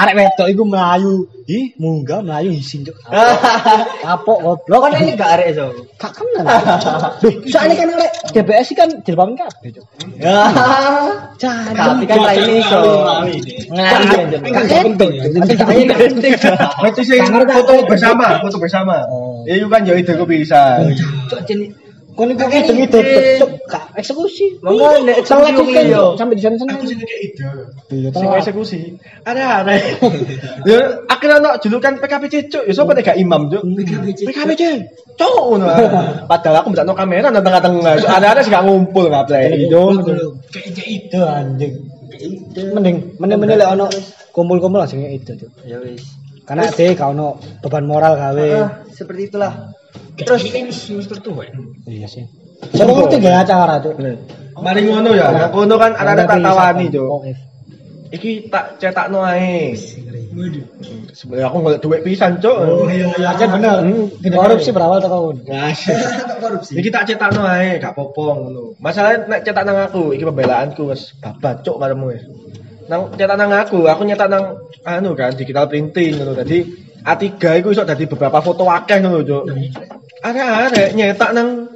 Arek wedok iku melayu. Ih, munggah melayu isin cuk. Kapok goblok Lo kan ini gak arek so. Gak kenal. Duh, soalnya kan arek DBS kan jilbaban kabeh cuk. Ya. Tapi kan lain iso. Ngari Gak aja. penting. Iya, penting. Berarti sing foto bersama, foto bersama. Oh. Ya itu kan ya ide bisa. Cuk Kon iku demi tetep gak eksekusi. Monggo, nek Salah kan yo. sampai di sana sana. Aku sing kayak ide. Iya, Sing eksekusi. Ada ada. Ya akhirnya ono julukan PKPC cuk. Ya sapa gak imam cuk. PKPC. Cuk ngono. Padahal aku mbak kamera nang tengah-tengah. Ada-ada sih gak ngumpul gak play. Kayak ide anjing. Mending mending mending lek ono kumpul-kumpul langsung ide Cuk. Ya wis. Karena ade gak ono beban moral gawe. Ah, seperti itulah. Terus Iya sih. Saya ngerti gak acara tuh. Mari ngono ya. Nang kono kan ada tak tawani. Oh, iya. Iki tak cetakno ae. Sebenarnya aku golek duit pisan cuk. iya iya aja bener. Korupsi berawal teko kon. Iki tak cetakno ae, gak apa-apa ngono. Masalahnya nek cetak nang aku, iki pembelaanku wis babat cuk karemu wis. Nang cetak nang aku, aku nyetak nang anu kan digital printing ngono. Dadi A3 iku iso dadi beberapa foto akeh ngono cuk. Arek-arek nyetak nang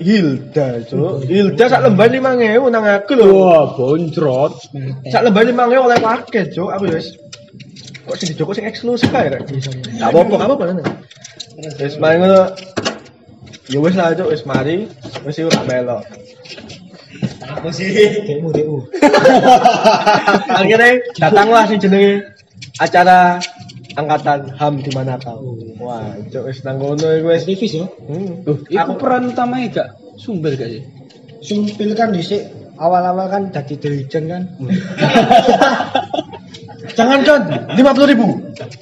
Hilda cuk. Hilda sak lembar 5000 nang aku lho. Wah, boncrot. Sak lembar 5000 oleh paket cuk. Aku wis kok sing dijoko sing eksklusif ae rek. Gak apa-apa, gak apa-apa. Wis mari ngono. Ya wis lah cuk, wis mari. Wis iku gak melo. Apa sih? Demu demu. Akhirnya datanglah sing jenenge acara angkatan HAM di mana kau. Wah, cuk wis nang ngono iku wis. Aktivis yo. Hmm. Iku peran utamanya gak sumber gak sih? Sumpil kan dhisik awal-awal kan jadi dirijen kan. Jangan kan, lima puluh ribu,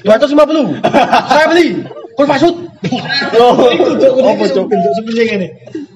dua ratus lima puluh, saya beli, kul pasut. Oh, Apa cok bentuk sepiye ngene. Dang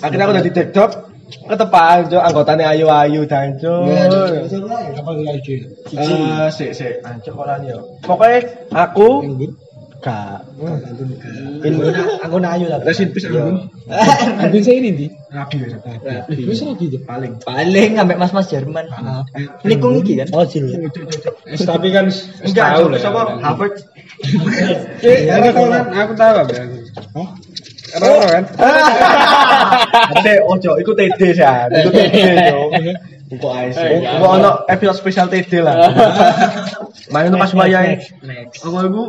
Akhirnya aku jadi tiktok, ketepaan cok anggotanya ayu ayu dan cok. Apa lagi? Eh, sik sik, ancok ora yo. Pokoknya aku gak Ini aku nayu lah. resin pis aku. Albin saya ini di. Rabi wis. Wis lagi tuh. Paling. Paling ambek mas-mas Jerman. Nikung iki kan. Oh, Jil. Tapi kan Enggak, tahu cok, lah. sama Harvard. Eh, aku tahu aku tahu apa. Hah? Apa kan? Ade ojo iku TD ya. Iku TD cok. Iku AIC. Iku ono episode spesial TD lah. Main pas wayahe. Next. Aku iku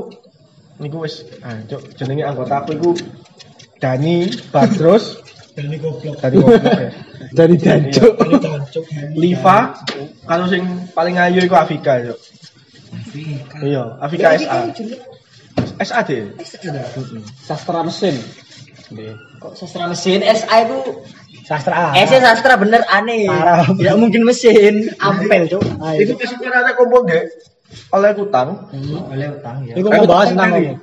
niku wis ah cok jenenge anggota aku iku Dani Badros Ini goblok. dari goblok ya. Dari Dancuk. Liva kalau sing paling ayu iku Afika cok. Iya, Afika SA. SA deh. Sastra mesin. Kok sastra mesin SA itu Sastra. Eh sih sastra bener aneh. Parah. Tidak mungkin mesin. Ampel, Cuk. Itu Ayo. besok ada kumpul deh. Oleh utang. Oleh utang ya. Iku mau bahas tentang?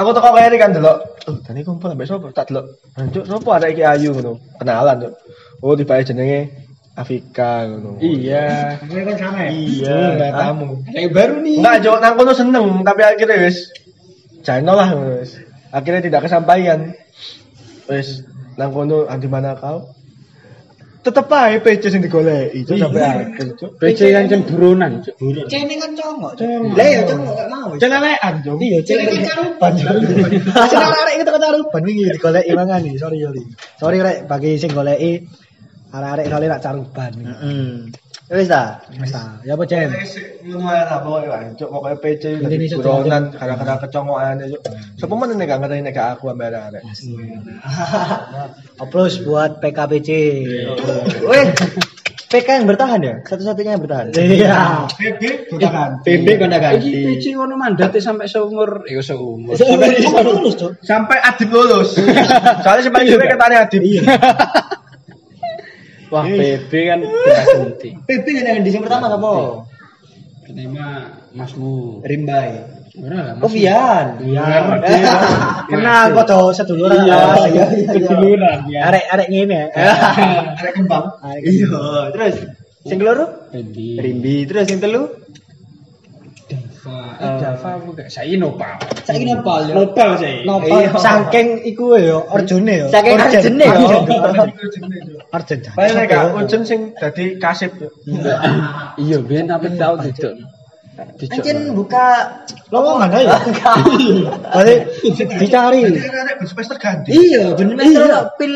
Aku teko kaya kan delok. Oh, tadi kumpul ambek sapa? Tak delok. Anjuk sapa arek iki ayu ngono. Kenalan, Cuk. Oh, dibae jenenge Afika ngono. Iya. Ini kan sama ya? Iya, mbak tamu. Yang baru nih. Enggak, Cuk, nang kono seneng, tapi akhirnya wis jano lah wis. Akhirnya tidak kesampaian. Wis nang kono ah, di mana kau? Tetep ae PC sing digoleki, Cuk, sampai akhir. PC yang cen buronan. Cuk. Cene kan congok. Lah ya congok gak mau. Celelekan, Cuk. Iya, cene kan caruban. Asal arek itu kan caruban wingi digoleki mangane, sorry Yoli. Sorry rek bagi sing goleki arek-arek soalnya nak caruban. Heeh. Wis ta. Wis ta, ya apa Cen? Ngono ae lah pokoke wae, Cuk, pokoke PC Indonesia buronan gara-gara kecongokane, Cuk. Sopo men nek gak ngerti nek gak aku ambek arek. Buat PKPC. Weh. PK yang bertahan ya? Satu-satunya yang bertahan. Iya. PB bukan. PB kena Iki ganti. PC ngono mandate sampai seumur, ya seumur. Sampai lulus, Cuk. Sampai Adib lulus. Soalnya sebagai gue katanya Adib. Wah, PB kan ganti. PB yang pertama apa? Pertama Masmu. Rimbai. Ora lah. Oh, Vian. Iya. Kenal foto seduluran. Iya, Ah, iya, iya. keduluran ya. Arek-arek ngene ya. Arek kembang. Arek Iya, terus sing keloro? Pendi. Rimbi, terus yang telu? Dava. Eh, Dava bukan. Saya Nopal. Saiki nopal ya. Nopal saya. Nopal Iya. saking iku ya Arjune ya. Saking. Arjene ya. Arjen. Paling nek ujen sing dadi kasip. Iya, biyen apa tau buka Lowongan aja. Balik dicari. Arek bersemester ganti. Iya, bener Iya. iya. pil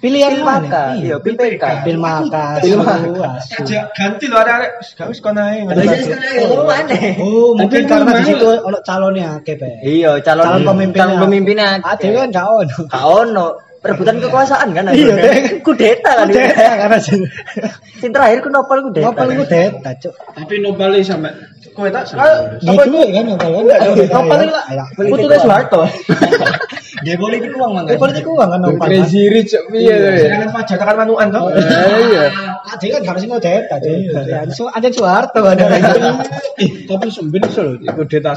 Pilihan pil mana? maka. Iya, pil PK. Pil maka. Pil Aja ganti lho arek-arek. Gak wis kono ae. Iya oh mungkin karena di situ ono calonnya akeh, Pak. Iya, calon Calon pemimpinnya. Calon pemimpinnya. Ade kan gak ono. Gak ono. Perebutan kekuasaan kan? Iya, ada. Kudeta kan. Kudeta karena sih. Sing terakhir ku nopal kudeta. Nopal ku deta, Cuk. Tapi Nopal sampai Kowe tak apa Gitu kan nopal kan. Nopal itu lah. Putune Soeharto. Dia politik uang mangga. Politik uang kan nopal. kan. Crazy Rich piye to ya? Jangan pajak tekan manuan toh. Iya. Ade kan harus ngono deta, Cuk. Su aja Soeharto ada. Tapi sembin iso lho, iku data.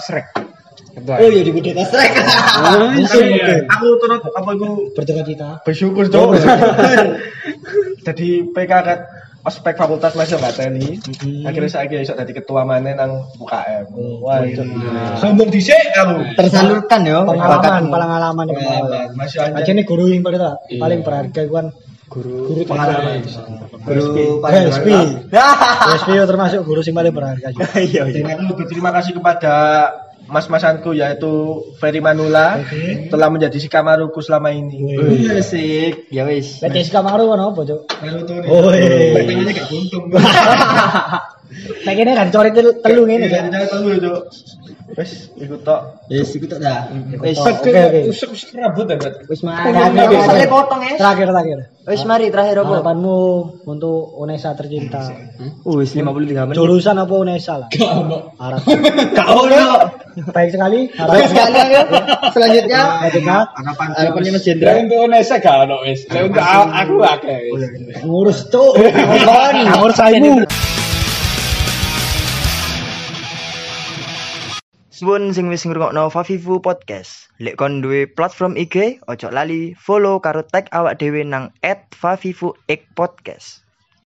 Ketua. Oh iya di kudeta strike. Oh. Aku turut apa iku Berduka cita. bersyukur cok. Jadi PK kan ospek fakultas masih gak teli. Akhirnya saya kira iso dadi ketua mana nang UKM. Wah, Cuk. sombong dhisik aku. Tersalurkan yo. Pengalaman, pengalaman itu. Pengalaman, Masih Aja aja. nih guru yang paling paling berharga itu kan guru Pengalaman. Guru PSP. Hahaha. PSP itu termasuk guru yang paling berharga juga. Iya iya. Berterima kasih kepada mas-masanku yaitu Ferry Manula telah menjadi si kamaruku selama ini. Iya sik. Ya wis. Lek Jessica Maru kan apa, Cuk? Naruto. Oh, iya. Tangannya gak buntung. Nek kene kan coret telu telu ngene, Iya, jangan telu Cuk. Wes, ikut tok. Wis iku tok dah. Wis. Oke, oke. Usuk-usuk rambut ya, Bet. Wis mari. Sampai potong ya. Terakhir terakhir. Wis mari terakhir apa? Harapanmu untuk Unesa tercinta. Wis 53 menit. Jurusan apa Unesa lah? Harap. Gak ono. Baik sekali. Baik sekali ya. Selanjutnya harapannya Mas Jendra. untuk Indonesia gak ono wis. Untuk aku akeh wis. Ngurus cuk. Ngurus saimu. Suwun sing wis ngrungokno Favivu Podcast. Lek kon duwe platform IG, ojo lali follow karo tag awak dhewe nang @favivuxpodcast.